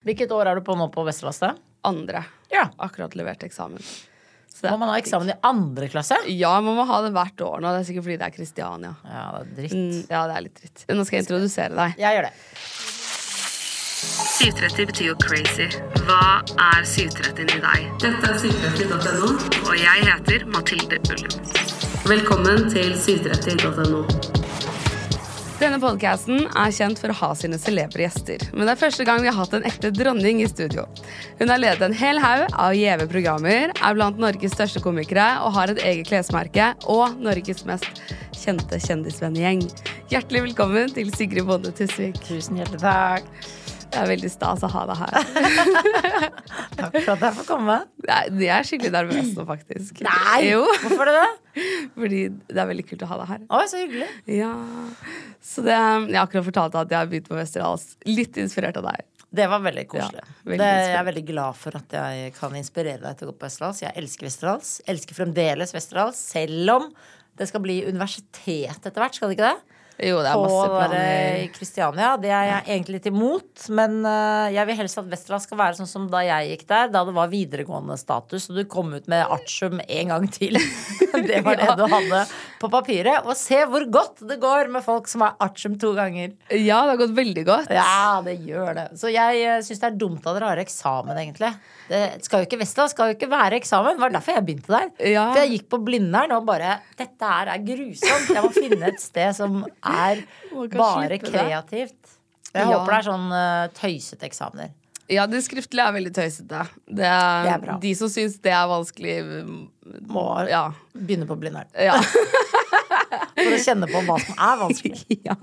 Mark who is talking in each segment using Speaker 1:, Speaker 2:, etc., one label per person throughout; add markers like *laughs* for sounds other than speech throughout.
Speaker 1: Hvilket år er du på nå på Vesterålen?
Speaker 2: Andre.
Speaker 1: Ja.
Speaker 2: Akkurat levert eksamen. Så det
Speaker 1: Må man ha eksamen i andre klasse?
Speaker 2: Ja, man må ha det hvert år nå. Det er sikkert fordi det er Kristiania.
Speaker 1: Ja, det er dritt.
Speaker 2: Mm, ja, det er litt dritt. Nå skal jeg introdusere deg.
Speaker 1: Jeg gjør det.
Speaker 2: 730 betyr jo crazy. Hva er 730 i deg? Dette er 730.no, og jeg heter Mathilde Ullum. Velkommen til 730.no. Denne podcasten er kjent for å ha sine celebre gjester. Men det er første gang vi har hatt en ekte dronning i studio. Hun har ledet en hel haug av gjeve programmer, er blant Norges største komikere og har et eget klesmerke og Norges mest kjente kjendisvennegjeng. Hjertelig velkommen til Sigrid Bonde Tusvik.
Speaker 1: Tusen hjertelig takk.
Speaker 2: Det er veldig stas å ha deg her. *laughs*
Speaker 1: Takk for at jeg får komme.
Speaker 2: Nei, Jeg er skikkelig nervøs nå, faktisk.
Speaker 1: Nei!
Speaker 2: Jo,
Speaker 1: Hvorfor er det det? *laughs*
Speaker 2: fordi det er veldig kult å ha deg her.
Speaker 1: Oi, så hyggelig.
Speaker 2: Ja. Så det, jeg har akkurat fortalt deg at jeg har begynt på Westerdals. Litt inspirert av deg.
Speaker 1: Det var veldig koselig.
Speaker 2: Ja, veldig
Speaker 1: det, jeg er veldig glad for at jeg kan inspirere deg til å gå på Westerdals. Jeg elsker Westerdals. Elsker fremdeles Westerdals, selv om det skal bli universitet etter hvert, skal det ikke det?
Speaker 2: Jo, det er
Speaker 1: på
Speaker 2: planer.
Speaker 1: i Kristiania. Det er jeg egentlig litt imot. Men eh, jeg vil helst at Westerdals skal være sånn som da jeg gikk der. Da det var videregående status, og du kom ut med artium en gang til. *laughs* det var det du hadde på papiret. Og se hvor godt det går med folk som har artium to ganger.
Speaker 2: Ja, det har gått veldig godt.
Speaker 1: Ja, det gjør det. Så jeg uh, syns det er dumt at dere har eksamen, egentlig. Det skal jo ikke Westerdals skal jo ikke være eksamen. Det var derfor jeg begynte der.
Speaker 2: Ja.
Speaker 1: For jeg gikk på Blindern og bare Dette her er grusomt. Jeg må finne et sted som er *laughs* bare kreativt. Jeg
Speaker 2: Ja.
Speaker 1: håper det er sånn uh, tøysete eksamener.
Speaker 2: Ja, det skriftlige er veldig tøysete. Det er,
Speaker 1: Det er bra.
Speaker 2: De som syns det er vanskelig,
Speaker 1: Må
Speaker 2: ja.
Speaker 1: begynne på Blindern.
Speaker 2: ja. *laughs*
Speaker 1: For å kjenne på hva som er vanskelig. *laughs*
Speaker 2: ja.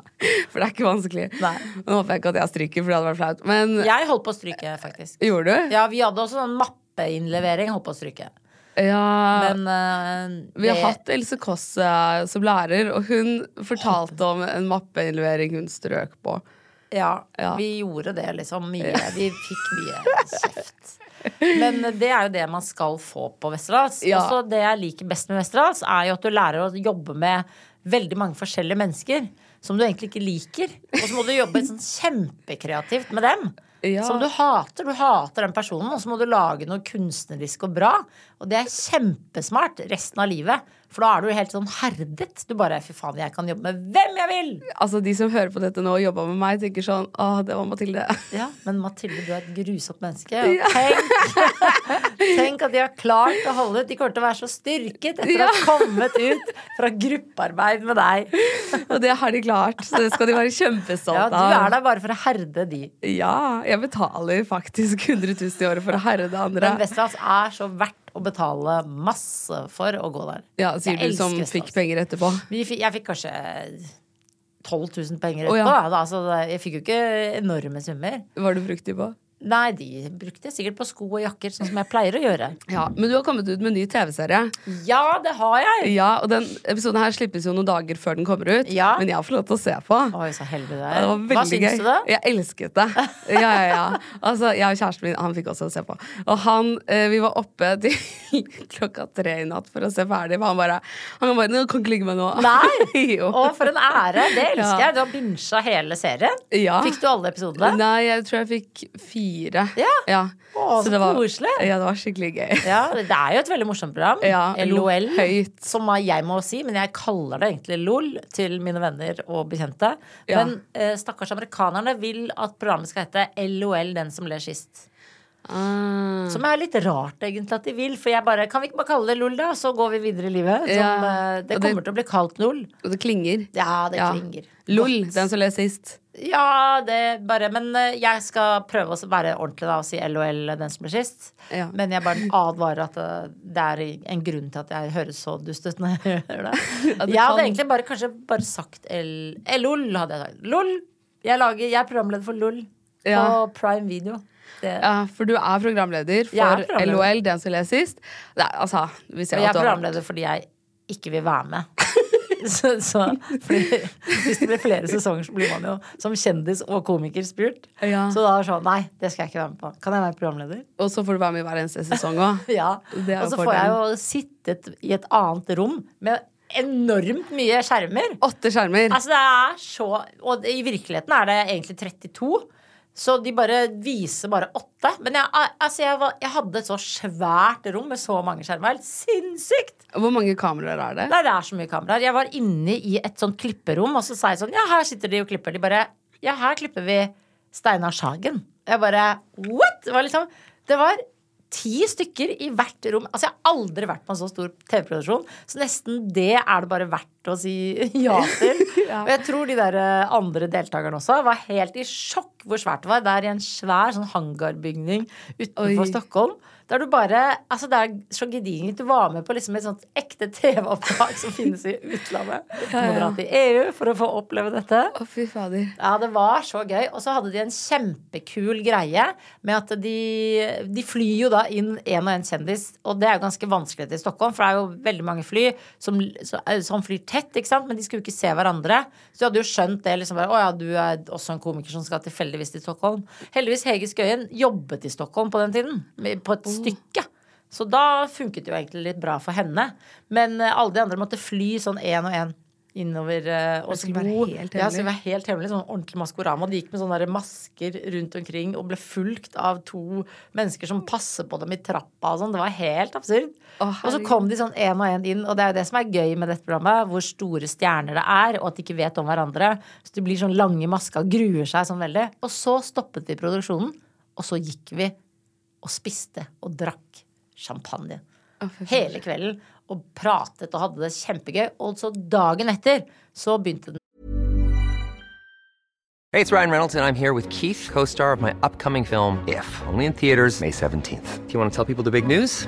Speaker 2: For det er ikke vanskelig.
Speaker 1: Nei.
Speaker 2: Nå håper jeg ikke at jeg stryker, for det hadde vært flaut. Men
Speaker 1: Jeg holdt på å stryke, faktisk.
Speaker 2: gjorde du?
Speaker 1: Ja, vi hadde også sånn mappeinnlevering. Holdt på å stryke.
Speaker 2: Ja.
Speaker 1: Men uh,
Speaker 2: Vi har
Speaker 1: det-
Speaker 2: hatt Else Kåss eh, som lærer, og hun fortalte om en mappeinnlevering hun strøk på.
Speaker 1: Ja,
Speaker 2: Ja.
Speaker 1: vi gjorde det liksom mye. Vi fikk mye kjeft. Men det er jo det man skal få på Westerdals.
Speaker 2: Ja.
Speaker 1: Og så det jeg liker best med Westerdals, er jo at du lærer å jobbe med veldig mange forskjellige mennesker som du egentlig ikke liker. Og så må du jobbe sånn kjempekreativt med dem.
Speaker 2: Ja.
Speaker 1: Som du hater. Du hater den personen, og så må du lage noe kunstnerisk og bra. Og det er kjempesmart resten av livet. For da er du helt sånn herdet. Du bare fy faen, jeg kan jobbe med hvem jeg vil!
Speaker 2: Altså De som hører på dette nå og jobber med meg, tenker sånn Å, det var Mathilde. *laughs*
Speaker 1: Ja, men Mathilde, du er et grusomt menneske. Og *laughs* tenk, *laughs* tenk at de har klart å holde ut. De kommer til å være så styrket etter å ha kommet ut fra gruppearbeid med deg.
Speaker 2: Og det har de klart, så det skal de være kjempestolte
Speaker 1: Ja, du er der bare for å herde de.
Speaker 2: Ja, jeg betaler faktisk 100 000 i året for å herde andre.
Speaker 1: Men Westerdals er så verdt å betale masse for å gå der.
Speaker 2: Ja, Sier
Speaker 1: Jeg
Speaker 2: du som fikk penger etterpå.
Speaker 1: Jeg fikk kanskje 12 000 penger
Speaker 2: etterpå.
Speaker 1: etterpå.
Speaker 2: ja.
Speaker 1: da. Altså, jeg fikk jo ikke enorme summer.
Speaker 2: Hva har du brukt de på?
Speaker 1: Nei, de brukte jeg sikkert på sko og jakker, sånn som jeg pleier å gjøre. *laughs*
Speaker 2: Ja, Men du har kommet ut med en ny TV-serie.
Speaker 1: Ja, det har jeg!
Speaker 2: Ja, og den episoden her slippes jo noen dager før den kommer ut.
Speaker 1: Ja.
Speaker 2: Men jeg har fått lov til å se på.
Speaker 1: Oi, så heldig
Speaker 2: det
Speaker 1: er.
Speaker 2: det var veldig
Speaker 1: Hva syns
Speaker 2: gøy.
Speaker 1: du, da?
Speaker 2: Jeg elsket det. Ja, ja, ja. Altså, jeg og kjæresten min han fikk også se på. Og han, eh, vi var oppe til *laughs* klokka tre i natt for å se ferdig. Men han bare Han bare 'Nå kan ikke ligge med nå'.
Speaker 1: Nei! *laughs*
Speaker 2: jo.
Speaker 1: Å, for en ære! Det elsker
Speaker 2: Ja.
Speaker 1: jeg. Du har binsja hele serien.
Speaker 2: Ja.
Speaker 1: Fikk du alle episodene?
Speaker 2: Nei, jeg tror jeg fikk fire.
Speaker 1: Ja.
Speaker 2: Ja.
Speaker 1: Å, så
Speaker 2: det var,
Speaker 1: koselig.
Speaker 2: Ja, det var skikkelig gøy.
Speaker 1: Ja, Det er jo et veldig morsomt program.
Speaker 2: Ja,
Speaker 1: LOL.
Speaker 2: høyt.
Speaker 1: Som jeg må si, men jeg kaller det egentlig LOL til mine venner og bekjente.
Speaker 2: Ja.
Speaker 1: Men eh, stakkars amerikanerne vil at programmet skal hete LOL, den som ler sist.
Speaker 2: Mm.
Speaker 1: Som er litt rart egentlig at de vil. For jeg bare, kan vi ikke bare kalle det LOL, da? Så går vi videre i livet. Som,
Speaker 2: Ja.
Speaker 1: eh, det
Speaker 2: kommer det-
Speaker 1: til å bli kalt LOL.
Speaker 2: Og det klinger.
Speaker 1: Ja, det
Speaker 2: Ja.
Speaker 1: klinger.
Speaker 2: LOL, den som ler sist.
Speaker 1: Ja, det bare Men eh, jeg skal prøve å være ordentlig da og si LOL, den som ble sist.
Speaker 2: Ja.
Speaker 1: Men jeg bare advarer at eh, det er en grunn til at jeg høres så dust ut når jeg gjør det. *laughs* Jeg hadde egentlig bare kanskje bare sagt LOL, hadde jeg sagt. LOL! Jeg, lager, jeg er programleder for LOL på
Speaker 2: Ja.
Speaker 1: Prime Video. Det,
Speaker 2: Ja, for du er programleder for
Speaker 1: er programleder.
Speaker 2: LOL, den som ler sist. Er, altså, vi ser
Speaker 1: jeg er programleder fordi jeg ikke vil være med. *laughs* så, så fordi, hvis det blir flere sesonger, så blir man jo som kjendis og komiker spurt.
Speaker 2: Ja.
Speaker 1: Så da er det sånn Nei, det skal jeg ikke være med på. Kan jeg være programleder?
Speaker 2: Og så får du være med i hver eneste sesong òg. *laughs*
Speaker 1: Ja. Og så får jeg jo sittet i et annet rom med enormt mye skjermer.
Speaker 2: Åtte skjermer.
Speaker 1: Altså det er så Og i virkeligheten er det egentlig 32. Så de bare viser bare åtte. Men jeg, altså jeg, var, jeg hadde et så svært rom med så mange skjermer. Sinnssykt!
Speaker 2: Hvor mange kameraer er det?
Speaker 1: Nei, det er så mye kameraer. Jeg var inne i et sånt klipperom, og så sa jeg sånn Ja, her sitter de og klipper. De bare Ja, her klipper vi Steinar Sagen. Jeg bare What?! Det var liksom Det var ti stykker i hvert rom. Altså, jeg har aldri vært på en så stor TV-produksjon, så nesten det er det bare verdt å si *laughs* ja til. *laughs* ja. Og jeg tror de der eh, andre deltakerne også var helt i sjokk hvor svært det var. Det er i en svær sånn hangarbygning utenfor Oi. Stockholm. Der du bare Altså, det er så gedigent. Du var med på liksom et sånt ekte TV-opptak som finnes i utlandet. Du må dra til EU for å få oppleve dette.
Speaker 2: Å, fy fader.
Speaker 1: Ja, det var så gøy. Og så hadde de en kjempekul greie med at de, de flyr jo da inn én og én kjendis, og det er jo ganske vanskelig til Stockholm, for det er jo veldig mange fly som, som flyr tett, ikke sant, men de skulle jo ikke se hverandre. Så du hadde jo skjønt det liksom bare Å ja, du er også en komiker som skal tilfeldigvis til Stockholm. Heldigvis Hege Skøyen jobbet i Stockholm på den tiden, på et stykke. Så da funket det jo egentlig litt bra for henne. Men eh, alle de andre måtte fly sånn én og én innover uh, og hemmelig. Ja, skulle være helt hemmelig, sånn ordentlig Maskorama. De gikk med sånne masker rundt omkring og ble fulgt av to mennesker som passer på dem i trappa og sånn. Det var helt absurd. Oh, og så kom de sånn én og én inn, og det er jo det som er gøy med dette programmet, hvor store stjerner det er, og at de ikke vet om hverandre. Så de blir sånn lange i maska og gruer seg sånn veldig. Og så stoppet vi produksjonen, og så gikk vi og spiste og drakk champagne. Oh, Hele kvelden. Og pratet og hadde det kjempegøy. Og så dagen etter så begynte den.
Speaker 3: Hey, it's Ryan Reynolds, and I'm here with Keith, co-star of my upcoming film If, only in theaters May 17th. Do you want to tell people the big news?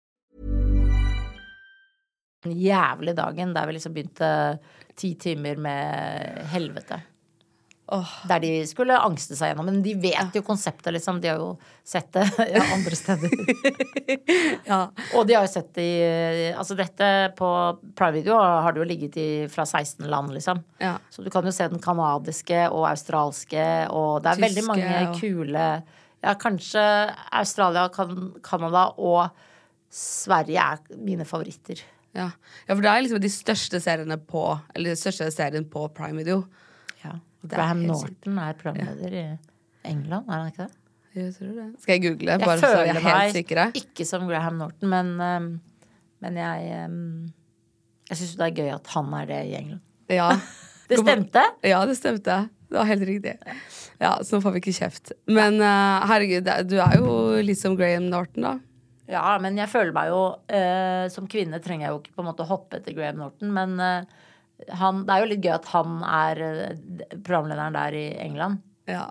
Speaker 1: Jævlig dagen der vi liksom begynte ti timer med helvete. Oh. Der de skulle angste seg gjennom. Men de vet jo konseptet, liksom. De har jo sett det *laughs* ja, andre steder. *laughs* ja. Og de har jo sett det i Altså dette på Prime Video har det jo ligget i fra 16 land, liksom. Ja. Så du kan jo se den canadiske og australske, og det er Tyske, veldig mange kule Ja, kanskje Australia, Canada og Sverige er mine favoritter.
Speaker 2: Ja. ja. for det er liksom de største seriene på Eller den største serien på Prime Video.
Speaker 1: Ja. Graham Norton er programleder ja. i England, er han ikke det?
Speaker 2: Jeg tror det. Skal jeg google? Bare jeg så jeg er helt sikre?
Speaker 1: Ikke som Graham Norton, men, um, men jeg um, Jeg syns det er gøy at han er det i England.
Speaker 2: Ja. *laughs*
Speaker 1: det stemte?
Speaker 2: Ja, det stemte. Det var helt riktig. Ja, Så nå får vi ikke kjeft. Men uh, herregud, du er jo litt som Graham Norton, da.
Speaker 1: Ja, men jeg føler meg jo eh, Som kvinne trenger jeg jo ikke på en måte hoppe etter Graham Norton, men eh, han, det er jo litt gøy at han er eh, programlederen der i England.
Speaker 2: Ja.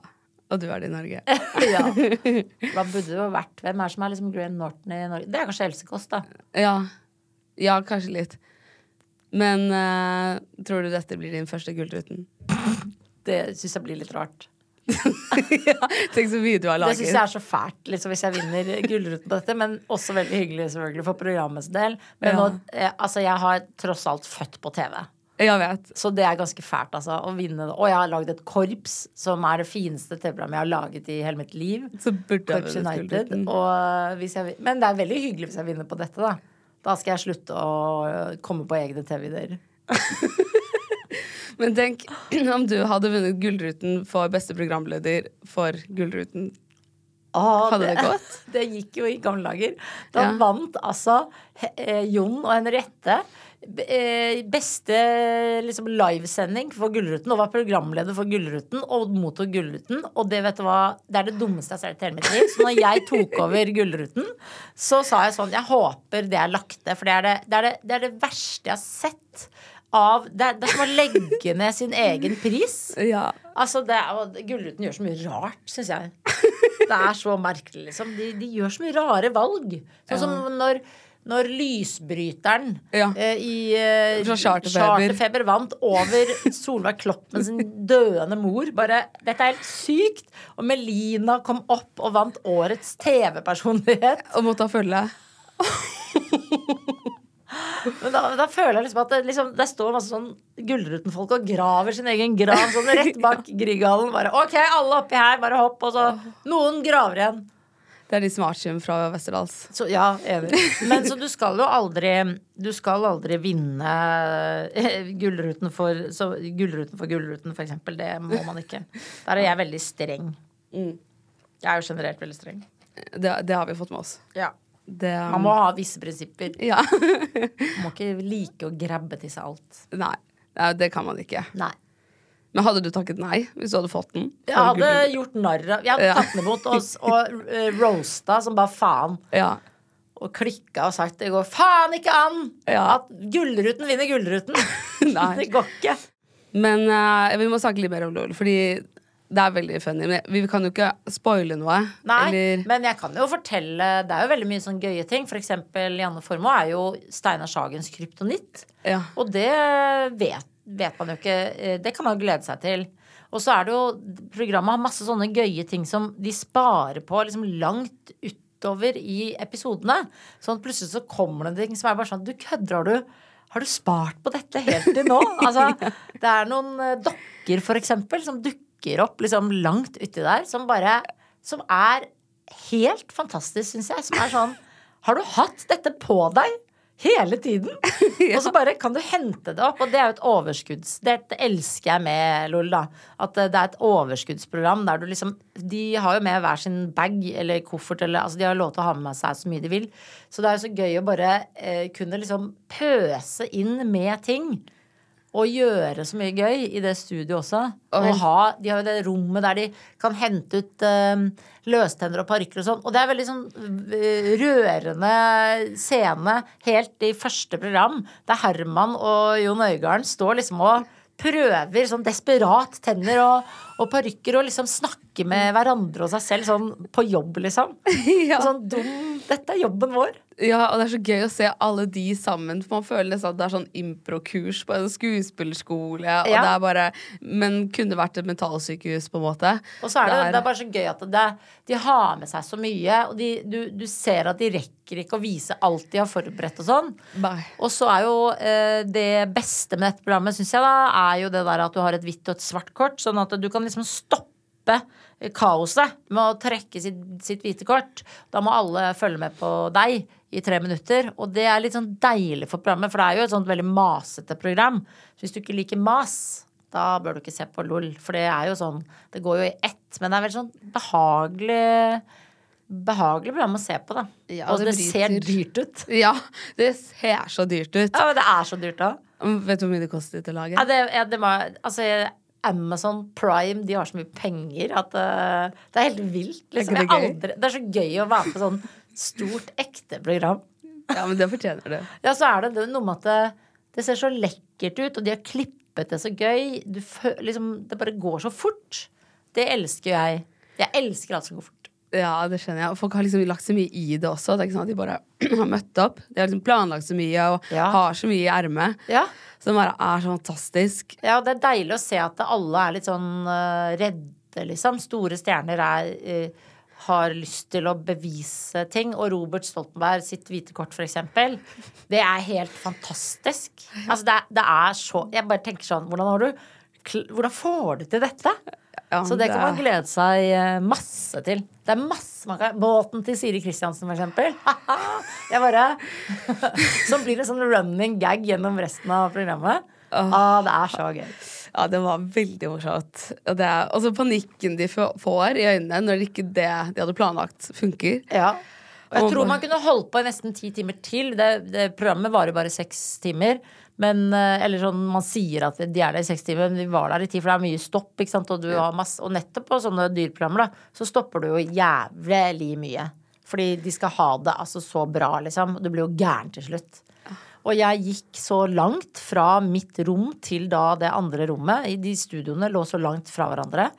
Speaker 2: Og du er det i Norge. *laughs* *laughs*
Speaker 1: ja. Hva burde jo vært Hvem er som er liksom Graham Norton i Norge? Det er kanskje Else Kåss, da.
Speaker 2: Ja. ja, kanskje litt. Men uh, tror du dette blir din første Gullruten?
Speaker 1: det syns jeg blir litt rart. *laughs*
Speaker 2: ja, tenk så mye du har laget.
Speaker 1: Det syns jeg er så fælt liksom, hvis jeg vinner Gullruten på dette. Men også veldig hyggelig selvfølgelig for programmets del. Men ja. nå, eh, altså, jeg har tross alt født på TV.
Speaker 2: Jeg vet.
Speaker 1: Så det er ganske fælt, altså. Å vinne Og jeg har lagd et korps, som er det fineste TV-programmet jeg har laget i hele mitt liv.
Speaker 2: Korps United.
Speaker 1: Jeg, men det er veldig hyggelig hvis jeg vinner på dette, da. Da skal jeg slutte å komme på egne TV-ideer. *laughs*
Speaker 2: Men tenk *clears throat* om du hadde vunnet Gullruten for beste programleder for Gullruten.
Speaker 1: Åh,
Speaker 2: Hadde det gått? *laughs*
Speaker 1: Det gikk jo i gamle dager. Da
Speaker 2: Ja.
Speaker 1: vant altså eh, Jon og Henriette eh, beste liksom, livesending for Gullruten og var programleder for Gullruten og mottok Gullruten. Og det vet du hva, det er det dummeste jeg har sett i hele mitt liv. Så når jeg tok *laughs* over Gullruten, så sa jeg sånn Jeg håper det er lagt ned, for det er det, det, er det, det er det verste jeg har sett. Av, det, det som å legge ned sin egen pris.
Speaker 2: Ja.
Speaker 1: Altså, det og Gullruten gjør så mye rart, syns jeg. Det er så merkelig, liksom. De, de gjør så mye rare valg. Sånn som når, når lysbryteren
Speaker 2: Ja.
Speaker 1: eh, i eh,
Speaker 2: Fra Charterfeber.
Speaker 1: Charterfeber vant over Solveig Kloppen sin døende mor. Bare, dette er helt sykt. Og Melina kom opp og vant årets TV-personlighet.
Speaker 2: Og måtte ha følge.
Speaker 1: Men da, da føler jeg liksom at det, liksom, det står masse sånn Gullruten-folk og graver sin egen grav sånn rett bak Grieghallen. Bare OK, alle oppi her, bare hopp. Og så noen graver igjen.
Speaker 2: Det er de smartsym fra Westerdals.
Speaker 1: Så ja, enig. Men så du skal jo aldri Du skal aldri vinne eh, Gullruten for så, Gullruten for Gullruten, for eksempel. Det må man ikke. Der er jeg veldig streng. Jeg er jo generelt veldig streng.
Speaker 2: Det, det har vi fått med oss.
Speaker 1: Ja.
Speaker 2: Det, um,
Speaker 1: Man må ha visse prinsipper.
Speaker 2: Ja. *laughs*
Speaker 1: Man må ikke like å grabbe til seg alt.
Speaker 2: nei. det kan man ikke.
Speaker 1: Nei.
Speaker 2: Men hadde du takket nei hvis du hadde fått den?
Speaker 1: Jeg hadde
Speaker 2: Gullruten?
Speaker 1: gjort narr av Jeg hadde
Speaker 2: Ja.
Speaker 1: tatt den imot og, og eh, roasta som bare faen.
Speaker 2: Ja.
Speaker 1: Og klikka og sagt det går faen ikke an
Speaker 2: Ja.
Speaker 1: at Gullruten vinner Gullruten. *laughs* Det går ikke.
Speaker 2: Men uh, vi må snakke litt mer om LOL, fordi det er veldig funny. Men vi kan jo ikke spoile noe.
Speaker 1: Nei,
Speaker 2: Eller
Speaker 1: men jeg kan jo fortelle Det er jo veldig mye sånn gøye ting. For eksempel Janne Formoe er jo Steinar Sagens kryptonitt.
Speaker 2: ja.
Speaker 1: Og det vet, vet man jo ikke. eh, Det kan man jo glede seg til. Og så er det jo Programmet har masse sånne gøye ting som de sparer på liksom langt utover i episodene. Sånn at plutselig så kommer det ting som er bare sånn Du kødder, har du har du spart på dette helt til nå? *laughs* Altså, det er noen eh, dokker, for eksempel, som dukker opp liksom langt uti der, som bare Som er helt fantastisk, syns jeg. Som er sånn Har du hatt dette på deg? Hele tiden! *laughs* Og så bare kan du hente det opp, og det er jo et overskudds... Dette elsker jeg med LOL, da. At eh, det er et overskuddsprogram der du liksom De har jo med hver sin bag eller koffert eller Altså de har lov til å ha med seg så mye de vil. Så det er jo så gøy å bare eh, kunne liksom pøse inn med ting. Og gjøre så mye gøy i det studioet også. Og ha, de har jo det rommet der de kan hente ut um, løstenner og parykker og sånn. Og det er veldig sånn eh, rørende scene helt i første program, der Herman og Jon Øigarden står liksom og prøver sånn desperat tenner og, og parykker og liksom snakker med hverandre og seg selv sånn på jobb, liksom. *laughs*
Speaker 2: Ja.
Speaker 1: Sånn dum Dette er jobben vår.
Speaker 2: Ja, og det er så gøy å se alle de sammen. For man føler nesten at det er sånn improkurs på en skuespillerskole. Og det er bare, men kunne vært et mentalsykehus, på en måte.
Speaker 1: Og så er det, det er bare så gøy at det, de har med seg så mye, og de, du, du ser at de rekker ikke å vise alt de har forberedt og sånn.
Speaker 2: Bye.
Speaker 1: Og så er jo eh, det beste med dette programmet, syns jeg, da, er jo det der at du har et hvitt og et svart kort, sånn at du kan liksom stoppe kaoset med å trekke sitt, sitt hvite kort. Da må alle følge med på deg i tre minutter. Og det er litt sånn deilig for programmet, for det er jo et sånt veldig masete program. Så hvis du ikke liker mas, da bør du ikke se på LOL. For det er jo sånn Det går jo i ett, men det er veldig sånn behagelig Behagelig program å se på, da.
Speaker 2: Ja,
Speaker 1: og
Speaker 2: det
Speaker 1: det, ser dyrt ut. *laughs*
Speaker 2: Ja, det ser så dyrt ut.
Speaker 1: Ja, men det er så dyrt, òg.
Speaker 2: Vet du hvor mye det kostet å lage?
Speaker 1: Ja, det, ja, det må, altså, Amazon Prime de har så mye penger at uh, det er helt vilt. Liksom.
Speaker 2: Er det
Speaker 1: aldri, det er så gøy å være på sånn stort, ekte program.
Speaker 2: Ja, men det fortjener det.
Speaker 1: Ja, så er det det- noe med at det, det ser så lekkert ut, og de har klippet det så gøy. Du, liksom, det bare går så fort. Det elsker jeg. Jeg elsker alt som går fort.
Speaker 2: Ja, det skjønner jeg. Og folk har liksom lagt så mye i det også. Det er ikke sånn at de bare *clears throat* har møtt opp. De har liksom planlagt så mye og
Speaker 1: Ja.
Speaker 2: har så mye i ermet.
Speaker 1: Ja.
Speaker 2: Som bare er så fantastisk.
Speaker 1: Ja, og det er deilig å se at alle er litt sånn uh, redde, liksom. Store stjerner er uh, har lyst til å bevise ting. Og Robert Stoltenberg sitt hvite kort, eksempel. Det er helt fantastisk. Altså, det er, det er så Jeg bare tenker sånn Hvordan har du hvordan får du til dette?
Speaker 2: Ja,
Speaker 1: Så det kan man glede seg eh, masse til. Det er masse man kan Båten til Siri Kristiansen, for eksempel. *laughs* Jeg bare *laughs* Som blir en sånn running gag gjennom resten av programmet. Ah, det er så gøy.
Speaker 2: Ja, det var veldig morsomt. Og det også panikken de får i øynene når ikke det de hadde planlagt, funker.
Speaker 1: Ja. Og jeg tror man kunne holdt på i nesten ti timer til. Det, det Programmet varer bare seks timer. Men, eh, eller sånn, Man sier at de er der i seks timer, men vi var der i ti, for det er mye stopp. ikke sant? Og, du har masse, og nettopp på sånne dyrprogrammer da, så stopper du jo jævlig mye. Fordi de skal ha det altså så bra, liksom. Du blir jo gæren til slutt. Og jeg gikk så langt fra mitt rom til da det andre rommet. I de studioene lå så langt fra hverandre.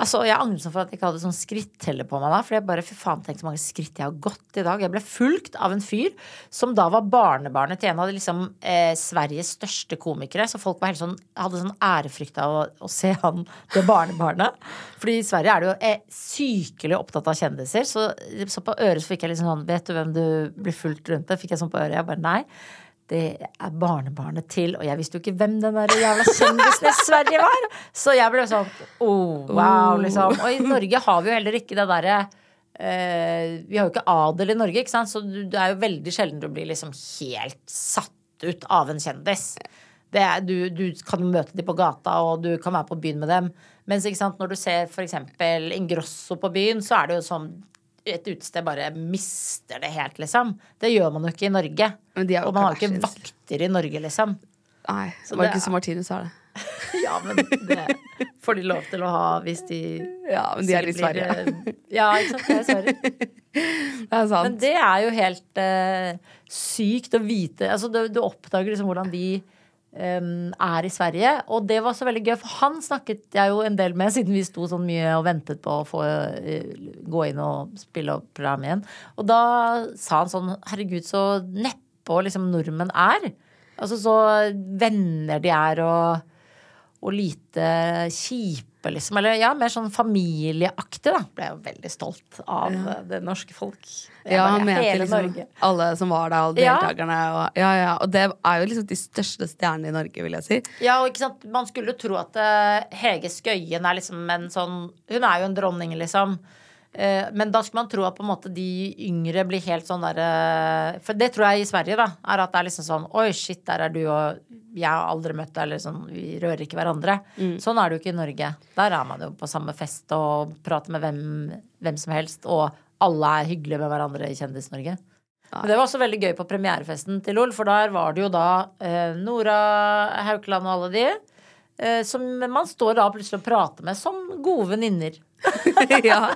Speaker 1: Altså, Jeg angrer sånn for at jeg ikke hadde sånn skritteller på meg da. For jeg bare, fy faen, tenk så mange skritt jeg har gått i dag. Jeg ble fulgt av en fyr som da var barnebarnet til en av de liksom, eh, Sveriges største komikere. Så folk var helt sånn, hadde sånn ærefrykt av å, å se han, det barnebarnet. Fordi i Sverige er det jo er sykelig opptatt av kjendiser. Så, så på øret så fikk jeg liksom sånn Vet du hvem du blir fulgt rundt med? Fikk jeg sånn på øret. Jeg bare nei. Det er barnebarnet til Og jeg visste jo ikke hvem den der jævla kjendisen i Sverige var! Så jeg ble sånn oh, wow, liksom. Og i Norge har vi jo heller ikke det derre eh, Vi har jo ikke adel i Norge, ikke sant? så det er jo veldig sjelden du blir liksom helt satt ut av en kjendis. Det er, du, du kan møte dem på gata, og du kan være på byen med dem. Mens ikke sant, når du ser f.eks. Ingrosso på byen, så er det jo sånn et utested bare mister det helt, liksom. Det gjør man jo ikke i Norge.
Speaker 2: Men de
Speaker 1: og man har jo ikke vakter i Norge, liksom.
Speaker 2: Nei,
Speaker 1: Så det er-
Speaker 2: og Martinus har det. *laughs*
Speaker 1: Ja, men det får de lov til å ha hvis de
Speaker 2: Ja, men de er i
Speaker 1: sikkert
Speaker 2: Sverige.
Speaker 1: eh, Ja, ikke sant. Det er Sverige. *laughs*
Speaker 2: Det er sant.
Speaker 1: Men det er jo helt uh, sykt å vite. Altså, du, du oppdager liksom hvordan de eh, er i Sverige. Og det var så veldig gøy, for han snakket jeg jo en del med, *laughs* siden vi sto sånn mye og ventet på å få uh, gå inn og spille opp program igjen. Og da sa han sånn Herregud, så neppe liksom nordmenn er. Altså så venner de er og og lite kjipe, liksom. Eller ja, mer sånn familieaktig, da. Ble jeg jo veldig stolt av ja. det norske folk. Jeg
Speaker 2: Ja,
Speaker 1: bare,
Speaker 2: mente
Speaker 1: hele
Speaker 2: liksom
Speaker 1: Norge.
Speaker 2: alle som var der, alle
Speaker 1: Ja.
Speaker 2: deltakerne. Og, ja, ja, og det er jo liksom de største stjernene i Norge, vil jeg si.
Speaker 1: Ja, og ikke sant, Man skulle jo tro at uh, Hege Skøyen er liksom en sånn Hun er jo en dronning, liksom. Eh, men da skulle man tro at på en måte de yngre blir helt sånn derre For det tror jeg i Sverige, da. Er at det er liksom sånn Oi, shit, der er du, og jeg har aldri møtt deg, eller sånn. Vi rører ikke hverandre. Sånn er det jo ikke i Norge. Der er man jo på samme fest og prater med hvem, hvem som helst. Og alle er hyggelige med hverandre i Kjendis-Norge. Men det var også veldig gøy på premierefesten til LOL, for der var det jo da eh, Nora Haukeland og alle de. Eh, som man står da plutselig og prater med som gode venninner. *laughs*
Speaker 2: ja,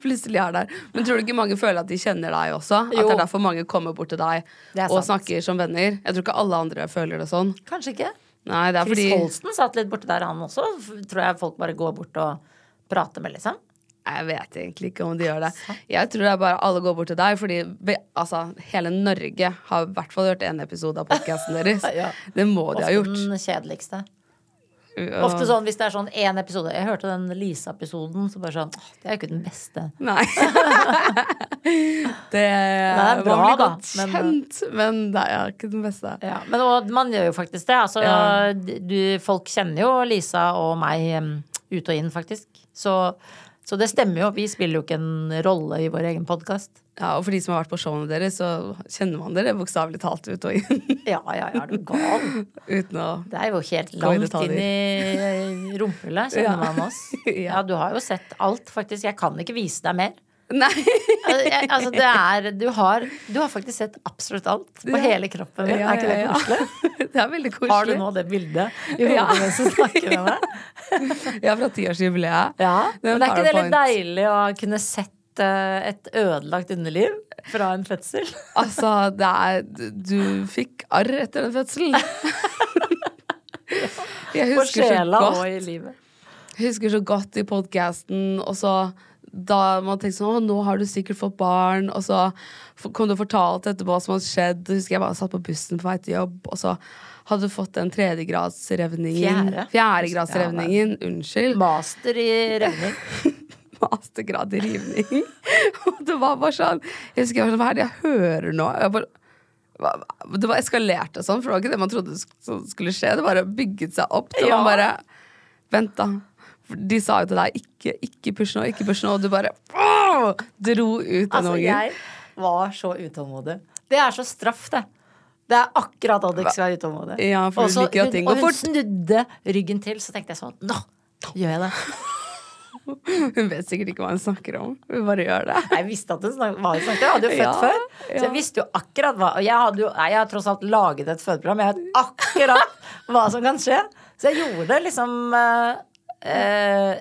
Speaker 2: plutselig er der. Men tror du ikke mange føler at de kjenner deg også? At det er derfor mange kommer bort til deg og snakker som venner? Jeg tror ikke alle andre føler det sånn.
Speaker 1: Kanskje ikke.
Speaker 2: Nei, det er
Speaker 1: Chris
Speaker 2: fordi
Speaker 1: Holsten satt litt borte der, han også. Tror jeg folk bare går bort og prater med, liksom.
Speaker 2: Jeg vet egentlig ikke om de gjør det. Jeg tror det er bare alle går bort til deg, fordi altså, hele Norge har i hvert fall hørt en episode av podkasten deres. *laughs*
Speaker 1: Ja.
Speaker 2: Det må de ha gjort.
Speaker 1: den kjedeligste.
Speaker 2: Og-
Speaker 1: Ofte sånn hvis det er sånn én episode Jeg hørte den Lisa-episoden, så bare sånn åh, Det er jo ikke den beste.
Speaker 2: Nei. *laughs* det,
Speaker 1: er bra,
Speaker 2: man blir
Speaker 1: da,
Speaker 2: godt
Speaker 1: men-
Speaker 2: kjent, men det er ikke den beste.
Speaker 1: Ja, men og, man gjør jo faktisk det. Altså,
Speaker 2: Ja.
Speaker 1: du, folk kjenner jo Lisa og meg um, ut og inn, faktisk. Så, så det stemmer jo. Vi spiller jo ikke en rolle i vår egen podkast.
Speaker 2: Ja, og for de som har vært på showene deres, så kjenner man dere bokstavelig talt ut og inn. *laughs*
Speaker 1: Ja, ja, ja, er du gal?
Speaker 2: Uten å
Speaker 1: Det er jo helt langt inn i rumpehullet, kjenner
Speaker 2: Ja.
Speaker 1: man oss. *laughs*
Speaker 2: Ja.
Speaker 1: Ja, du har jo sett alt, faktisk. Jeg kan ikke vise deg mer.
Speaker 2: Nei!
Speaker 1: Altså, det er Du har, du har faktisk sett absolutt alt på
Speaker 2: Ja.
Speaker 1: hele kroppen din. er ikke det koselig? *laughs*
Speaker 2: Det er veldig koselig.
Speaker 1: Har du nå det bildet i hodet
Speaker 2: Ja.
Speaker 1: mens du snakker med meg? *laughs*
Speaker 2: Ja, fra tiårsjubileet.
Speaker 1: Ja,
Speaker 2: Det er
Speaker 1: men ikke det litt deilig å kunne sett eh, et ødelagt underliv fra en fødsel? *laughs*
Speaker 2: Altså, det er Du fikk arr etter den fødselen. Jeg husker så godt
Speaker 1: i livet.
Speaker 2: Jeg husker så godt i podcasten, og så da man tenkte sånn, å, nå har du sikkert fått barn, og så kom du og fortalte etterpå hva som hadde skjedd. Jeg husker jeg bare satt på bussen på vei til jobb, og så hadde du fått den tredjegradsrevningen.
Speaker 1: Fjerde?
Speaker 2: Fjerdegradsrevningen. Unnskyld.
Speaker 1: Master i revning. *laughs*
Speaker 2: Mastergrad i rivning. *laughs* og det var bare sånn Jeg husker jeg var sånn, hva er det jeg hører nå? Jeg bare, det var eskalert og sånn, for det var ikke det man trodde skulle skje. Det bare bygget seg opp. Det
Speaker 1: Ja.
Speaker 2: var bare Vent, da. De sa jo til deg ikke, ikke push nå, ikke push nå, og du bare åh, dro ut den
Speaker 1: Altså,
Speaker 2: ungen.
Speaker 1: jeg var så utålmodig. Det er så straff, det. Det er akkurat ikke skal være utålmodig.
Speaker 2: Ja, for
Speaker 1: Også,
Speaker 2: liker at ting går fort.
Speaker 1: Og hun snudde ryggen til, så tenkte jeg sånn Nå gjør jeg det. *laughs*
Speaker 2: Hun vet sikkert ikke hva hun snakker om. Hun bare gjør det.
Speaker 1: Jeg visste at hun snak- hva hun snakket om. Jeg hadde jo født
Speaker 2: Ja,
Speaker 1: før. Så jeg visste jo akkurat hva Og jeg, hadde jo, jeg har tross alt laget et fødeprogram. Jeg vet akkurat hva som kan skje. Så jeg gjorde det liksom eh,